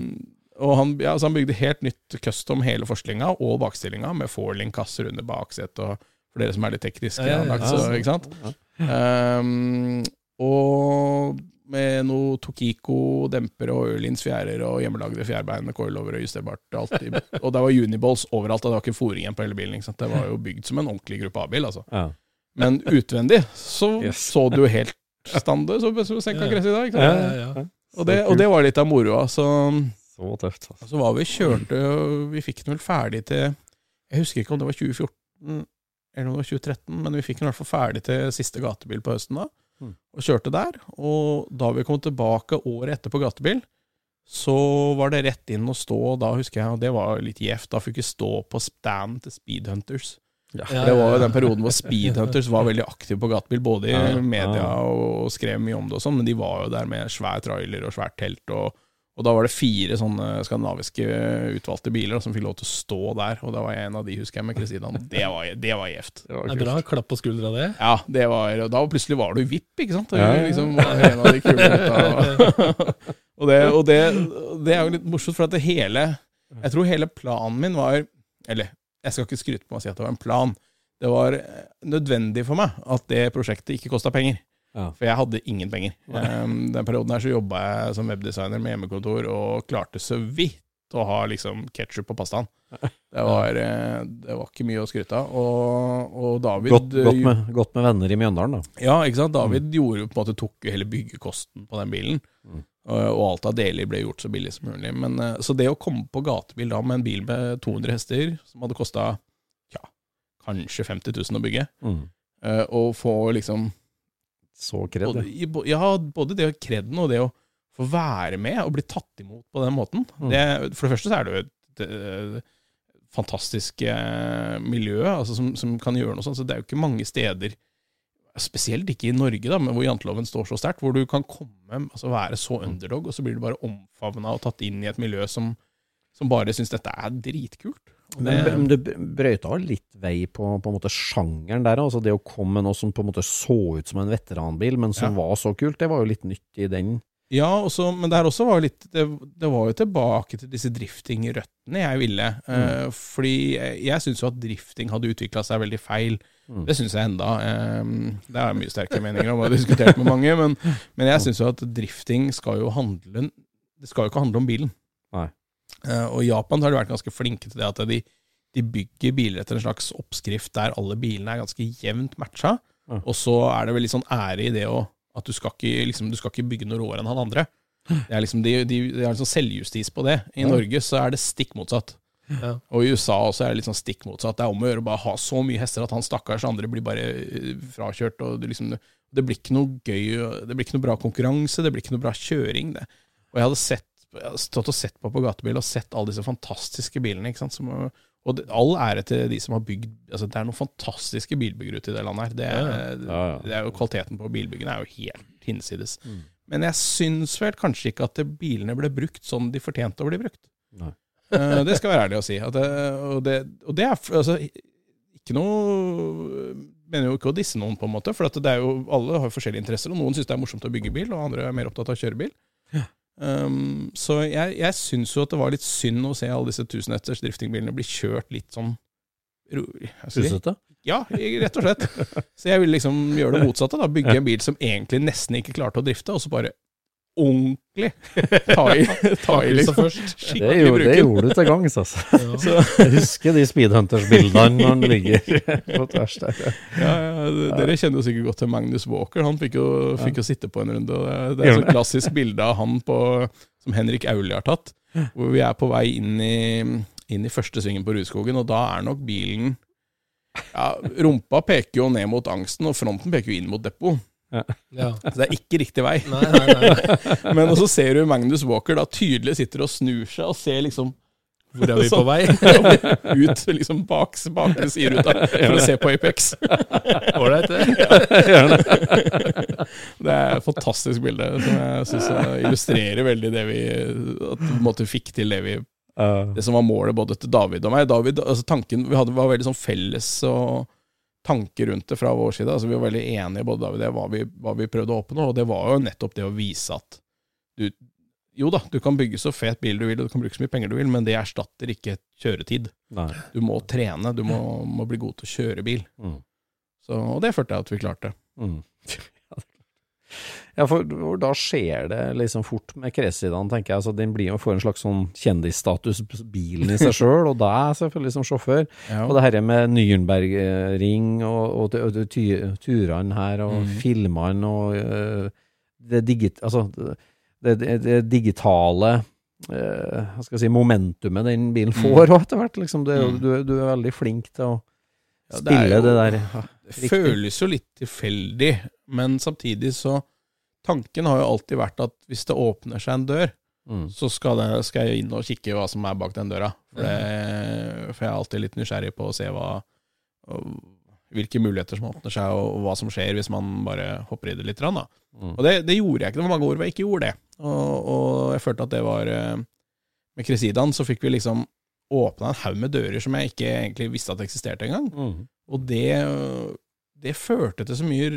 og han, ja, så han bygde helt nytt custom hele forstillinga og bakstillinga, med fourlink-kasser under baksetet, for dere som er litt tekniske. Ja, ja, ja. så, ikke sant? Um, og med noe Tokiko demper og Ørlins fjærer og hjemmelagde fjærbein med coilover og justerbart. Alltid. Og det var uniballs overalt, og det var ikke fòring igjen på hele bilen. Ikke sant? Det var jo bygd som en ordentlig gruppe A-bil. altså. Ja. Men utvendig så Yes. så du jo helt standard så så senka Ja. gresset i dag. Ja. Og, det, og det var litt av moroa. Så, Så tøft. Altså. så var vi kjørte og Vi fikk den vel ferdig til Jeg husker ikke om det var 2014 eller om det var 2013, men vi fikk den i hvert fall ferdig til siste gatebil på høsten da. Mm. Og kjørte der. Og da vi kom tilbake året etter på gatebil, så var det rett inn og stå, og da husker jeg, og det var litt gjevt, da fikk vi stå på stand til Speedhunters. Ja. Ja, For det var jo den perioden hvor Speedhunters var veldig aktive på gatebil, både i Ja, ja. media og skrev mye om det og sånn, men de var jo der med svær trailer og svært telt, og, og da var det fire sånne skandinaviske utvalgte biler da, som fikk lov til å stå der, og da var jeg en av de, husker jeg, med Cresidaen. Det var, det var gjevt. Det Det er bra. Klapp på skuldra, det. Ja, det var, og da plutselig var du VIP, ikke sant? Ja, ja, liksom var en av de kule gutta. og det, og det, det er jo litt morsomt, for at det hele Jeg tror hele planen min var Eller, jeg skal ikke skryte på meg og si at det var en plan. Det var eh, nødvendig for meg at det prosjektet ikke kosta penger. Ja. For jeg hadde ingen penger. Um, den perioden her så jobba jeg som webdesigner med hjemmekontor, og klarte så vidt å ha liksom ketsjup på pastaen. Det var, eh, det var ikke mye å skryte av. Og, og David Godt, godt, med, godt med venner i Mjøndalen, da. ja, ikke sant? David gjorde på en måte tok hele byggekosten på den bilen. Mm. Og, alt av deler ble gjort så billig som mulig. Men, eh, så det å komme på gatebil da med en bil med 200 hester, som hadde kosta ja, kanskje 50 000 å bygge, Mm. eh, og få liksom Så kred, både, ja, både det å kreden og det å få være med og bli tatt imot på den måten. Mm. Det, for det første så er det jo et fantastisk eh, miljø altså, som, som kan gjøre noe sånt. Så det er jo ikke mange steder, spesielt ikke i Norge, da, men hvor janteloven står så sterkt, hvor du kan komme, altså være så underdog, og så blir du bare omfavna og tatt inn i et miljø som, som bare syns dette er dritkult. Men, men du brøyta litt vei på, på en måte sjangeren der. altså Det å komme med noe som på en måte så ut som en veteranbil, men som Ja. var så kult, det var jo litt nytt i den Ja, også, men det her også var jo litt det, det var jo tilbake til disse drifting-røttene jeg ville. Eh, fordi jeg, syns jo at drifting hadde utvikla seg veldig feil. Det syns jeg enda. Eh, det er mye sterke meninger om, og har diskutert med mange. Men, men jeg syns jo at drifting skal jo handle Det skal jo ikke handle om bilen. Nei. Eh, og i Japan har de vært ganske flinke til det at de, de bygger biler etter en slags oppskrift der alle bilene er ganske jevnt matcha. Ja. Og så er det vel litt sånn ære i det òg, at du skal, ikke, liksom, du skal ikke bygge noe råere enn han andre. Det er liksom, de, de, de har liksom selvjustis på det. I Norge så er det stikk motsatt. Ja. Og i USA også er det litt sånn stikk motsatt. Det er om å gjøre å bare ha så mye hester at han stakkars andre blir bare eh, frakjørt. og Det, liksom, det blir ikke noe gøy, det blir ikke noe bra konkurranse, det blir ikke noe bra kjøring. Det. Og jeg hadde sett stått og sett på på gatebil og sett alle disse fantastiske bilene. ikke? Som, og det, all ære til de som har bygd altså Det er noen fantastiske bilbyggere ute i det landet her. Det er, Ja, ja. Det er jo Kvaliteten på bilbyggene er jo helt hinsides. Men jeg syns vel kanskje ikke at bilene ble brukt sånn de fortjente å bli brukt. Nei. Eh, det skal være ærlig å si. At det, og, det, og det er altså, ikke noe Mener jo ikke å disse noen, på en måte. For at det er jo, alle har forskjellige interesser, og noen syns det er morsomt å bygge bil, og andre er mer opptatt av å kjøre bil. Um, så jeg, jeg syns jo at det var litt synd å se alle disse tusenhetters driftingbilene bli kjørt litt sånn? Sussete? Ja, rett og slett. Så jeg ville liksom gjøre det motsatte. da, Bygge en bil som egentlig nesten ikke klarte å drifte, og så bare ordentlig ta i, ta i liksom. Det gjorde, det gjorde du til gangs, altså. Jeg husker de Speedhunters-bildene når han ligger på tvers der. Ja, ja, Dere kjenner jo sikkert godt til Magnus Walker. Han fikk jo, fikk jo sitte på en runde. og Det er, det er et klassisk bilde av han på, som Henrik Auli har tatt. Hvor vi er på vei inn i, inn i første svingen på Rudskogen, og da er nok bilen ja, Rumpa peker jo ned mot angsten, og fronten peker jo inn mot depot. Ja. Så det er ikke riktig vei. Nei, nei, nei. Men også ser du Magnus Walker da tydelig sitter og snur seg og ser liksom Hvor er vi på vei? ut liksom bak bakre sideruta for å se på Apex. Ålreit, det. Det er et fantastisk bilde som jeg syns illustrerer veldig det vi at, på en måte fikk til det vi Det som var målet både til David og meg. David, altså tanken, Vi hadde, var veldig sånn felles og tanker rundt det fra vår side. altså Vi var veldig enige, både og jeg, hva vi, hva vi prøvde å oppnå. Og det var jo nettopp det å vise at du Jo da, du kan bygge så fet bil du vil, og du kan bruke så mye penger du vil, men det erstatter ikke kjøretid. Nei. Du må trene, du må, må bli god til å kjøre bil. Mm. Så, og det følte jeg at vi klarte. Mm. Ja, for for da skjer det liksom fort med Cresidaen, tenker jeg. Altså, den blir jo får en slags sånn kjendisstatus, bilen i seg sjøl, og deg selvfølgelig som sjåfør. Ja. Og det her med Nürnbergring og, og, og, turene her, og mm. filmene og øh, det, digit, altså, det, det, det digitale øh, hva skal jeg si, momentumet den bilen får og etter hvert. Liksom, Mhm. du, du er veldig flink til å Ja, det spille jo- det der. Ja, riktig. føles jo litt tilfeldig, men samtidig så Tanken har jo alltid vært at hvis det åpner seg en dør, Mm. så skal, det, skal jeg inn og kikke hva som er bak den døra. For, det, for jeg er alltid litt nysgjerrig på å se hva hvilke muligheter som åpner seg, og hva som skjer hvis man bare hopper i det litt. Mm. Og det, det gjorde jeg ikke. Det var mange år hvor jeg ikke gjorde det. Og, og jeg følte at det var eh, Med Cresidaen så fikk vi liksom åpna en haug med dører som jeg ikke egentlig visste at eksisterte engang. Mm. Og det, det førte til så mye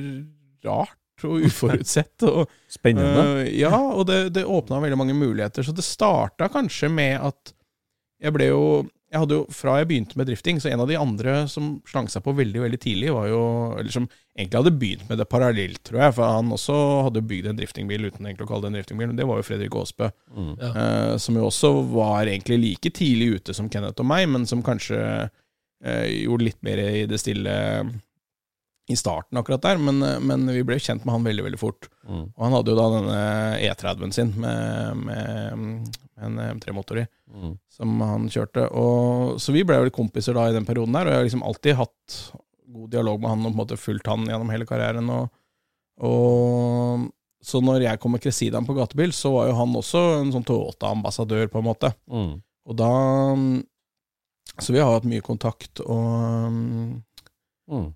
rart og uforutsett. Og, Spennende. Uh, ja, og det, det åpna veldig mange muligheter. Så det starta kanskje med at jeg ble jo jeg hadde jo, Fra jeg begynte med drifting, så en av de andre som slang seg på veldig veldig tidlig, var jo Eller som egentlig hadde begynt med det parallelt, tror jeg. For han også hadde bygd en driftingbil uten egentlig å kalle det en driftingbil. Men det var jo Fredrik Aasbø. Mm. Ja. Eh, som jo også var egentlig like tidlig ute som Kenneth og meg, men som kanskje gjorde litt mer i det stille i starten akkurat der. Men, eh, men vi ble kjent med han veldig, veldig fort. Mm. Og han hadde jo da denne E30-en sin med, med, med en M3-motor i, Mm. som han kjørte. Og, så vi ble jo kompiser da i den perioden der, og jeg har liksom alltid hatt god dialog med han og på en måte fulgt han gjennom hele karrieren. Og, og så når jeg kom med Cresidaen på gatebil, så var jo han også en sånn Toyota-ambassadør, på en måte. Mm. Og da Så vi har hatt mye kontakt, og Mm.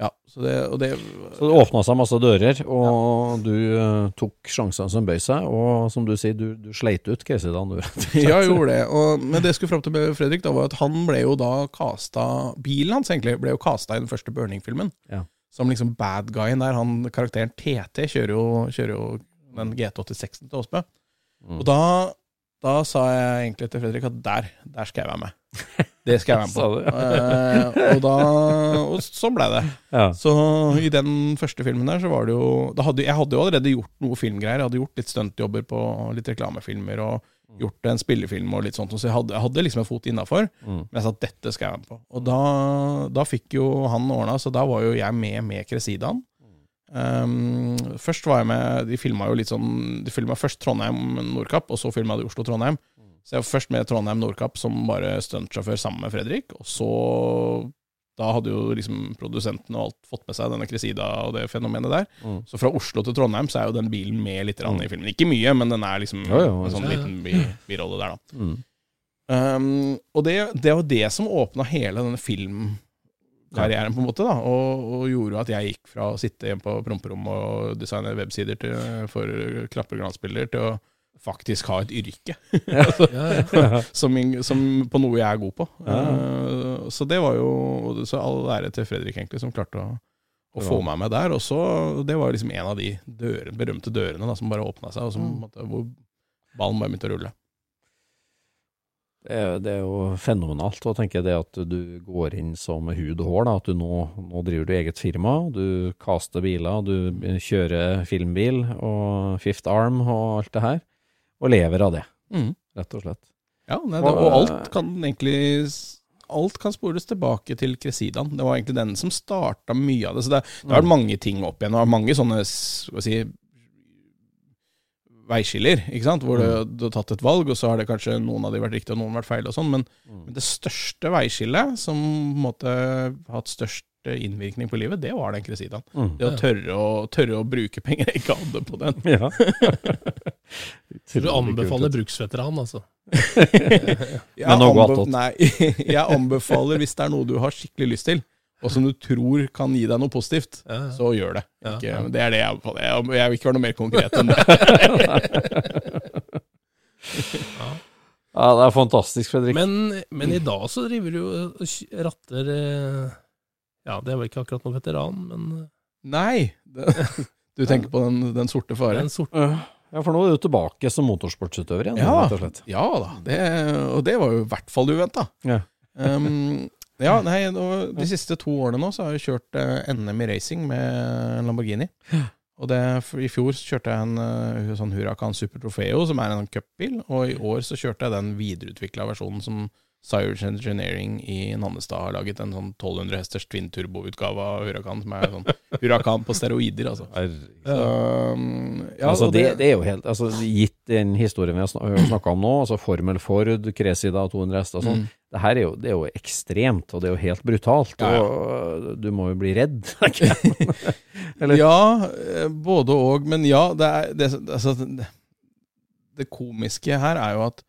Ja, så det, og det Så det åpna seg masse dører, og du uh, tok sjansene som bøy seg, og som du sier, du, du sleit ut du. Ja, jeg gjorde det. Og, men det jeg skulle fram til med Fredrik, da var at han ble jo da kasta Bilen hans egentlig ble jo kasta i den første Burning-filmen. Ja. Som liksom bad guyen der. Han, karakteren TT kjører jo, kjører jo Den GT86-en til Åsbø. Mm. Og da, da sa jeg egentlig til Fredrik at der, der skal jeg være med. Det skal jeg være med på. Eh, og, da, og sånn ble det. Ja. Så i den første filmen der, så var det jo hadde, Jeg hadde jo allerede gjort noe filmgreier. Jeg hadde gjort litt stuntjobber på litt reklamefilmer og gjort en spillefilm og litt sånt. Så jeg hadde, jeg hadde liksom en fot innafor. Mm. Men jeg sa at dette skal jeg være med på. Og da, da fikk jo han ordna, så da var jo jeg med med Kresidaen. Um, først var jeg med De filma jo litt sånn De filma først Trondheim-Nordkapp, og så filma de Oslo-Trondheim. Så jeg var først med Trondheim-Nordkapp som bare stuntsjåfør sammen med Fredrik. Og så Da hadde jo liksom produsentene og alt fått med seg denne Cresida og det fenomenet der. Mm. Så fra Oslo til Trondheim så er jo den bilen med litt mm. i filmen. Ikke mye, men den er liksom Jo, jo, en sånn liten bi- birolle der, da. Mm. Um, og det, det var det som åpna hele denne filmkarrieren, på en måte, da, og, og gjorde at jeg gikk fra å sitte hjemme på promperommet og designe websider til, for klapperglansbilder, til å faktisk ha et yrke. Altså, Ja, ja. som, som på noe jeg er god på. Ja. Uh, så det var jo Så all ære til Fredrik, egentlig, som klarte å, å få meg med der. Og så, Det var liksom en av de dører, berømte dørene da, som bare åpna seg, og som, Mm. måtte, hvor ballen bare begynte å rulle. Det er, det er jo fenomenalt å tenke det at du går inn som hud og hår. Da, at du nå, nå driver du eget firma, du caster biler, du kjører filmbil og Fifth Arm og alt det her, og lever av det, Mm. rett og slett. Ja, nei, det, og alt kan egentlig Alt kan spores tilbake til Kresidaen. Det var egentlig den som starta mye av det. Så det, det har vært mange ting opp igjen. Har mange sånne si, veiskiller, ikke sant? hvor du, du har tatt et valg, og så har det kanskje noen av de vært riktige og noen vært feil. og sånn, men, men det største veiskillet, som har hatt størst innvirkning på livet, det var den Kresidaen. Mm. Det å tørre å, tørre å bruke penger jeg ikke hadde på den. Ja. Så du anbefaler bruksveteran, altså? Jeg anbe- Nei, jeg anbefaler hvis det er noe du har skikkelig lyst til, og som du tror kan gi deg noe positivt, Ja, ja. så gjør det. Ikke, ja. Det er det jeg anbefaler. Jeg, jeg vil ikke være noe mer konkret enn det. ja, det er fantastisk, Fredrik. Men, men i dag så driver du jo og ratter eh, Ja, det er vel ikke akkurat noen veteran, men eh, Nei! Det, du tenker på den, den sorte fare? den sorte ja, for nå er du tilbake som motorsportsutøver igjen, Ja. rett og slett. Ja da, det, og det var jo i hvert fall uventa. Ja. Um, ja, nei, de siste to årene nå så har jeg kjørt eh, NM i racing med Lamborghini. Og det, I fjor kjørte jeg en eh, sånn Huracan Super Trofeo, som er en cupbil. Og i år så kjørte jeg den videreutvikla versjonen som Cyrus Engineering i Nannestad har laget. En sånn 1200 hesters twin turbo-utgave av Huracan, som er sånn Huracan på steroider, altså. Um, ja, altså, det, det er jo helt altså, Gitt den historien vi har snakka om nå, altså Formel Ford, Cresida, 200 hester og sånn, Mm. det her er jo, det er jo ekstremt, og det er jo helt brutalt. Ja, ja. Og du må jo bli redd. tenker jeg. Ja, eh, både og. Men ja, det, er, det, altså, det, det komiske her er jo at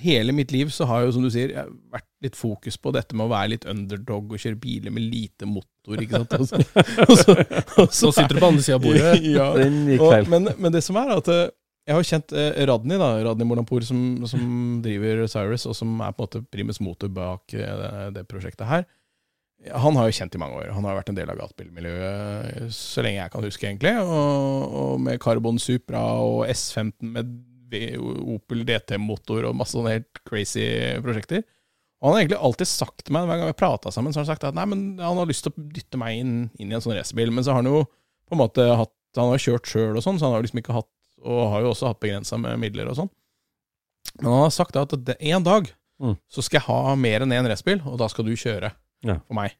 hele mitt liv så har jo, som du sier, jeg vært litt fokus på dette med å være litt underdog og kjøre biler med lite motor, ikke sant. Og så, og så, og Så sitter du på andre sida av bordet. ja, og, men, men det som er at eh, jeg har kjent eh, Radny, da, Radny Molampour, som, som driver Cyrus, og som er på en måte primus motor bak eh, det, det prosjektet her. Han har jo kjent i mange år. Han har vært en del av gatebilmiljøet så lenge jeg kan huske, egentlig. Og, og med Carbon Supra og S15 med Opel DT-motor og masse sånne helt crazy prosjekter. Og han har egentlig alltid sagt til meg, hver gang vi prata sammen, så har han sagt at nei, men han har lyst til å dytte meg inn, inn i en sånn racerbil. Men så har han jo på en måte hatt Han har kjørt sjøl og sånn, så han har liksom ikke hatt Og har jo også hatt begrensa med midler og sånn. Men han har sagt at en dag Mm. så skal jeg ha mer enn én racerbil, og da skal du kjøre Ja. for meg.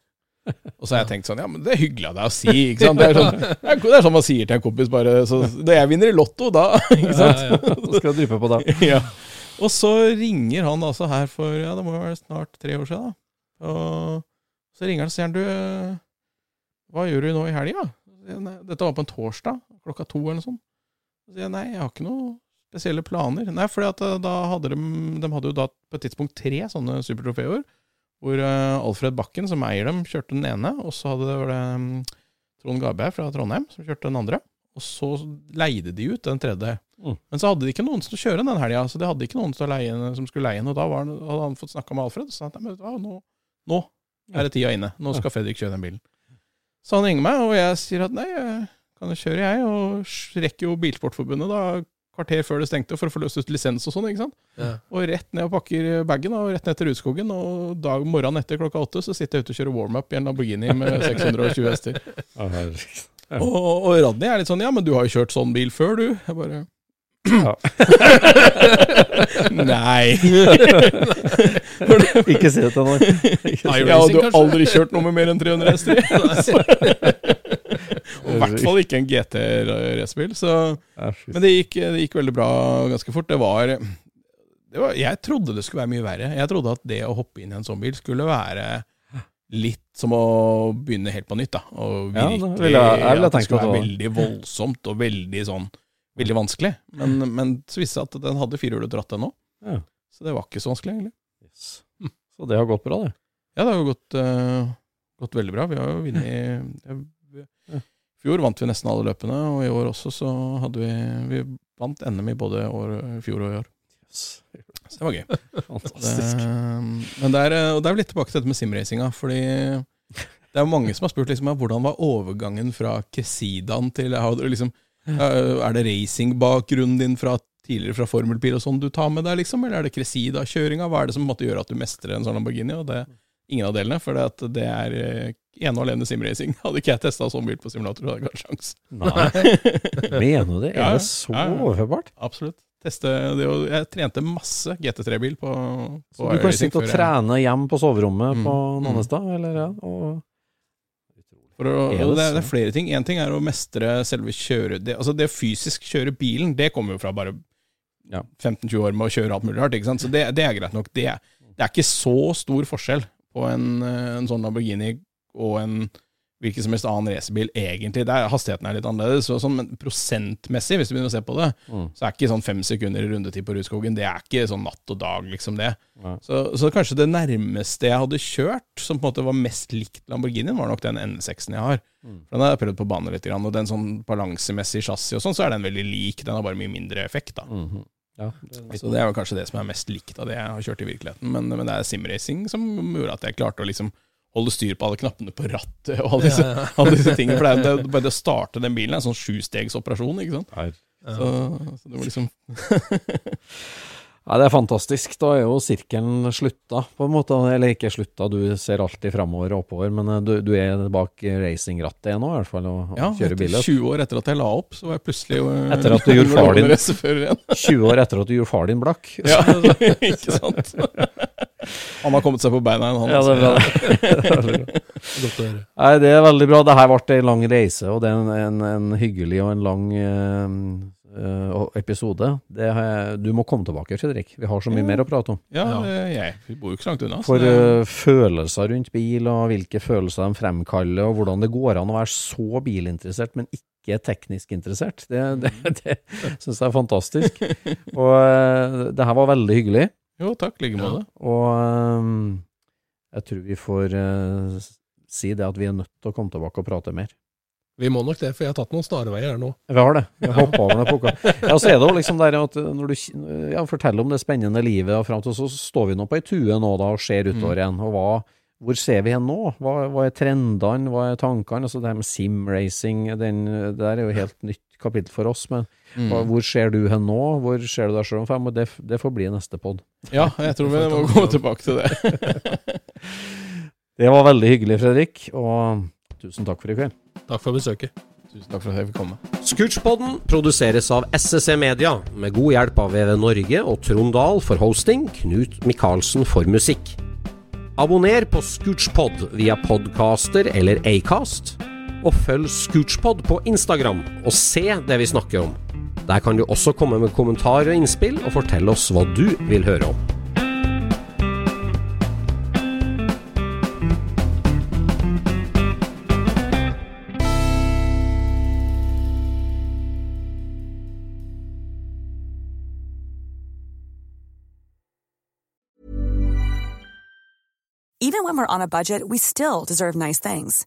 Og så har jeg tenkt sånn, ja, men det er hyggelig av deg å si, ikke sant. Det er sånn, det er- sånn man sier til en kompis bare så Når jeg vinner i Lotto, da, ikke sant. Ja, ja. Så skal dryppe på da. ja. Og så ringer han altså her for Ja, det må jo være snart tre år siden, da. Og så ringer han og sier han, du, hva gjør du nå i helga? Så sier jeg, «Nei, Dette var på en torsdag, klokka to eller noe sånt. Så sier jeg nei, jeg har ikke noe spesielle planer. Nei, at eh, da hadde de De hadde jo da på et tidspunkt tre sånne supertrofeer. Hvor eh, Alfred Bakken, som eier dem, kjørte den ene. Og så hadde det, var det mm, Trond Garberg fra Trondheim som kjørte den andre. Og så leide de ut den tredje. Mm. Men så hadde de ikke noen til å kjøre den helga, så de hadde ikke noen til å leie, som skulle leie den. Og da var, han- hadde han fått snakka med Alfred og sa at «Nei, men vet du hva, nå, nå er det tida inne. Nå skal Fredrik kjøre den bilen. Så han ringer meg, og jeg sier at nei, kan jeg kjøre, jeg, og rekker jo Bilsportforbundet da kvarter før det stengte for å få løst ut lisens og sånn, ikke sant. Ja. Og rett ned og pakker bagen, og rett ned til Rudskogen. Og dag morgenen etter klokka åtte så sitter jeg ute og kjører warm-up i en Lamborghini med 620 hester. Ja, herregud. Og, og Rodney er litt sånn Ja, men du har jo kjørt sånn bil før, du. Jeg bare Ja. Nei. Ikke si det til noen. Ja, du har aldri kjørt noe med mer enn 300 hester? I hvert fall ikke en GT-racerbil. Men det gikk, det gikk veldig bra ganske fort. Det var, det var Jeg trodde det skulle være mye verre. Jeg trodde at det å hoppe inn i en sånn bil skulle være litt som å begynne helt på nytt. da Og Ja, det jeg- jeg at det skulle være veldig voldsomt og veldig sånn Veldig vanskelig. Men, men så viste det seg at den hadde firehjulet ratt, den òg. Ja. Så det var ikke så vanskelig, egentlig. Yes. Så det har gått bra, det. Ja, det har jo gått, uh, gått veldig bra. Vi har jo vunnet fjor vant vi nesten alle løpene, og i år også så hadde vi Vi vant NM i både år, fjor og i år. Så det var gøy. Det, Fantastisk. men det er, og det er litt tilbake til dette med simracinga, fordi det er mange som har spurt liksom, hvordan var overgangen fra Cresidaen til liksom, Er det racingbakgrunnen din fra tidligere fra formelbil og sånn du tar med deg, liksom? Eller er det Cresida-kjøringa? Hva er det som måtte gjøre at du mestrer en sånn Lamborghini? Og det ingen av delene, for det, det er eh, ene og alene simracing. Hadde ikke jeg testa sånn bil på simulator, hadde jeg ikke hatt sjans. Nei, mener du det? Er det så Ja, overførbart? Absolutt. Teste det, og jeg trente masse GT3-bil på, på Så du kan sitte og trene hjemme på soverommet Mm, på mm. Nannestad, eller ja? Og å, det er, det er flere ting. Én ting er å mestre selve kjøre... Det, altså det å fysisk kjøre bilen, det kommer jo fra bare Ja. 15-20 år med å kjøre alt mulig rart. Så det, det er greit nok. Det, det er ikke så stor forskjell på en, eh, en sånn Lamborghini og en hvilken som helst annen racerbil, egentlig. Der hastigheten er litt annerledes, og sånn, men prosentmessig, hvis du begynner å se på det, Mm. så er ikke sånn fem sekunder i rundetid på Rudskogen, det er ikke sånn natt og dag, liksom det. Ja. Så, så kanskje det nærmeste jeg hadde kjørt, som på en måte var mest likt Lamborghinien, var nok den N6-en jeg har. Mm. For Den har jeg prøvd på bane litt, og den sånn balansemessig chassis og sånn, så er den veldig lik. Den har bare mye mindre effekt, da. Mhm. Ja, det er Så det er vel kanskje det som er mest likt av det jeg har kjørt i virkeligheten. Men, men det er simracing som gjorde at jeg klarte å liksom holde styr på alle knappene på rattet og alle disse, alle disse tingene. For det er, det bare det å starte den bilen er en sånn sjustegsoperasjon, ikke sant. Nei. Så, så det var liksom Nei, det er fantastisk. Da er jo sirkelen slutta, på en måte. Eller ikke slutta, du ser alltid framover og oppover, men eh, du, du er bak racingrattet nå, i hvert fall, og, og Ja, kjører etter Ja, 20 år etter at jeg la opp, så var jeg plutselig jo Etter at du gjorde far din- 20 år etter at du gjorde far din blakk. Ja, ikke sant? Han har kommet seg på beina igjen, han. Ja, det er bra. altså. det. Det er veldig bra. Godt å høre. Nei, det er veldig bra. Det her ble en lang reise, og det er en, en, en hyggelig og en lang eh, eh, episode. Det, har- du må komme tilbake, Fredrik. Vi har så mye mer å prate om. Ja, Ja. jeg vi bor jo ikke så langt unna. For eh, følelser rundt bil, og hvilke følelser de fremkaller, og hvordan det går an å være så bilinteressert, men ikke teknisk interessert. Det, det, det syns jeg er fantastisk. Og det her var veldig hyggelig. Jo, takk. Like måte. Og um, jeg tror vi får uh, si det at vi er nødt til å komme tilbake og prate mer. Vi må nok det, for jeg har tatt noen snarveier her nå. Vi har det. Vi har hoppa over den epoka. Ja, så er det jo liksom der at når du ja, forteller om det spennende livet, og fram til så står vi nå på ei tue nå da og ser utover igjen. Og hva, hvor ser vi hen nå? Hva, hva er trendene, hva er tankene? Altså det her med simracing, det der er jo helt nytt kapittel for oss. Men hva, hvor ser du hen nå? Hvor ser du deg sjøl om fem år? Det, det får bli neste pod. Ja, jeg tror vi må gå tilbake til det. Det var veldig hyggelig, Fredrik, og tusen takk for i kveld. Takk for besøket. Tusen takk for at jeg fikk komme. Scootchpoden produseres av SSC Media, med god hjelp av VV Norge og Trond Dahl for hosting, Knut Micaelsen for musikk. Abonner på Scootchpod via podcaster eller Acast, og følg Scootspod på Instagram og se det vi snakker om. Der kan du også komme med kommentarer og innspill, og fortelle oss hva du vil høre om. Even when we're on a budget, we still deserve nice things.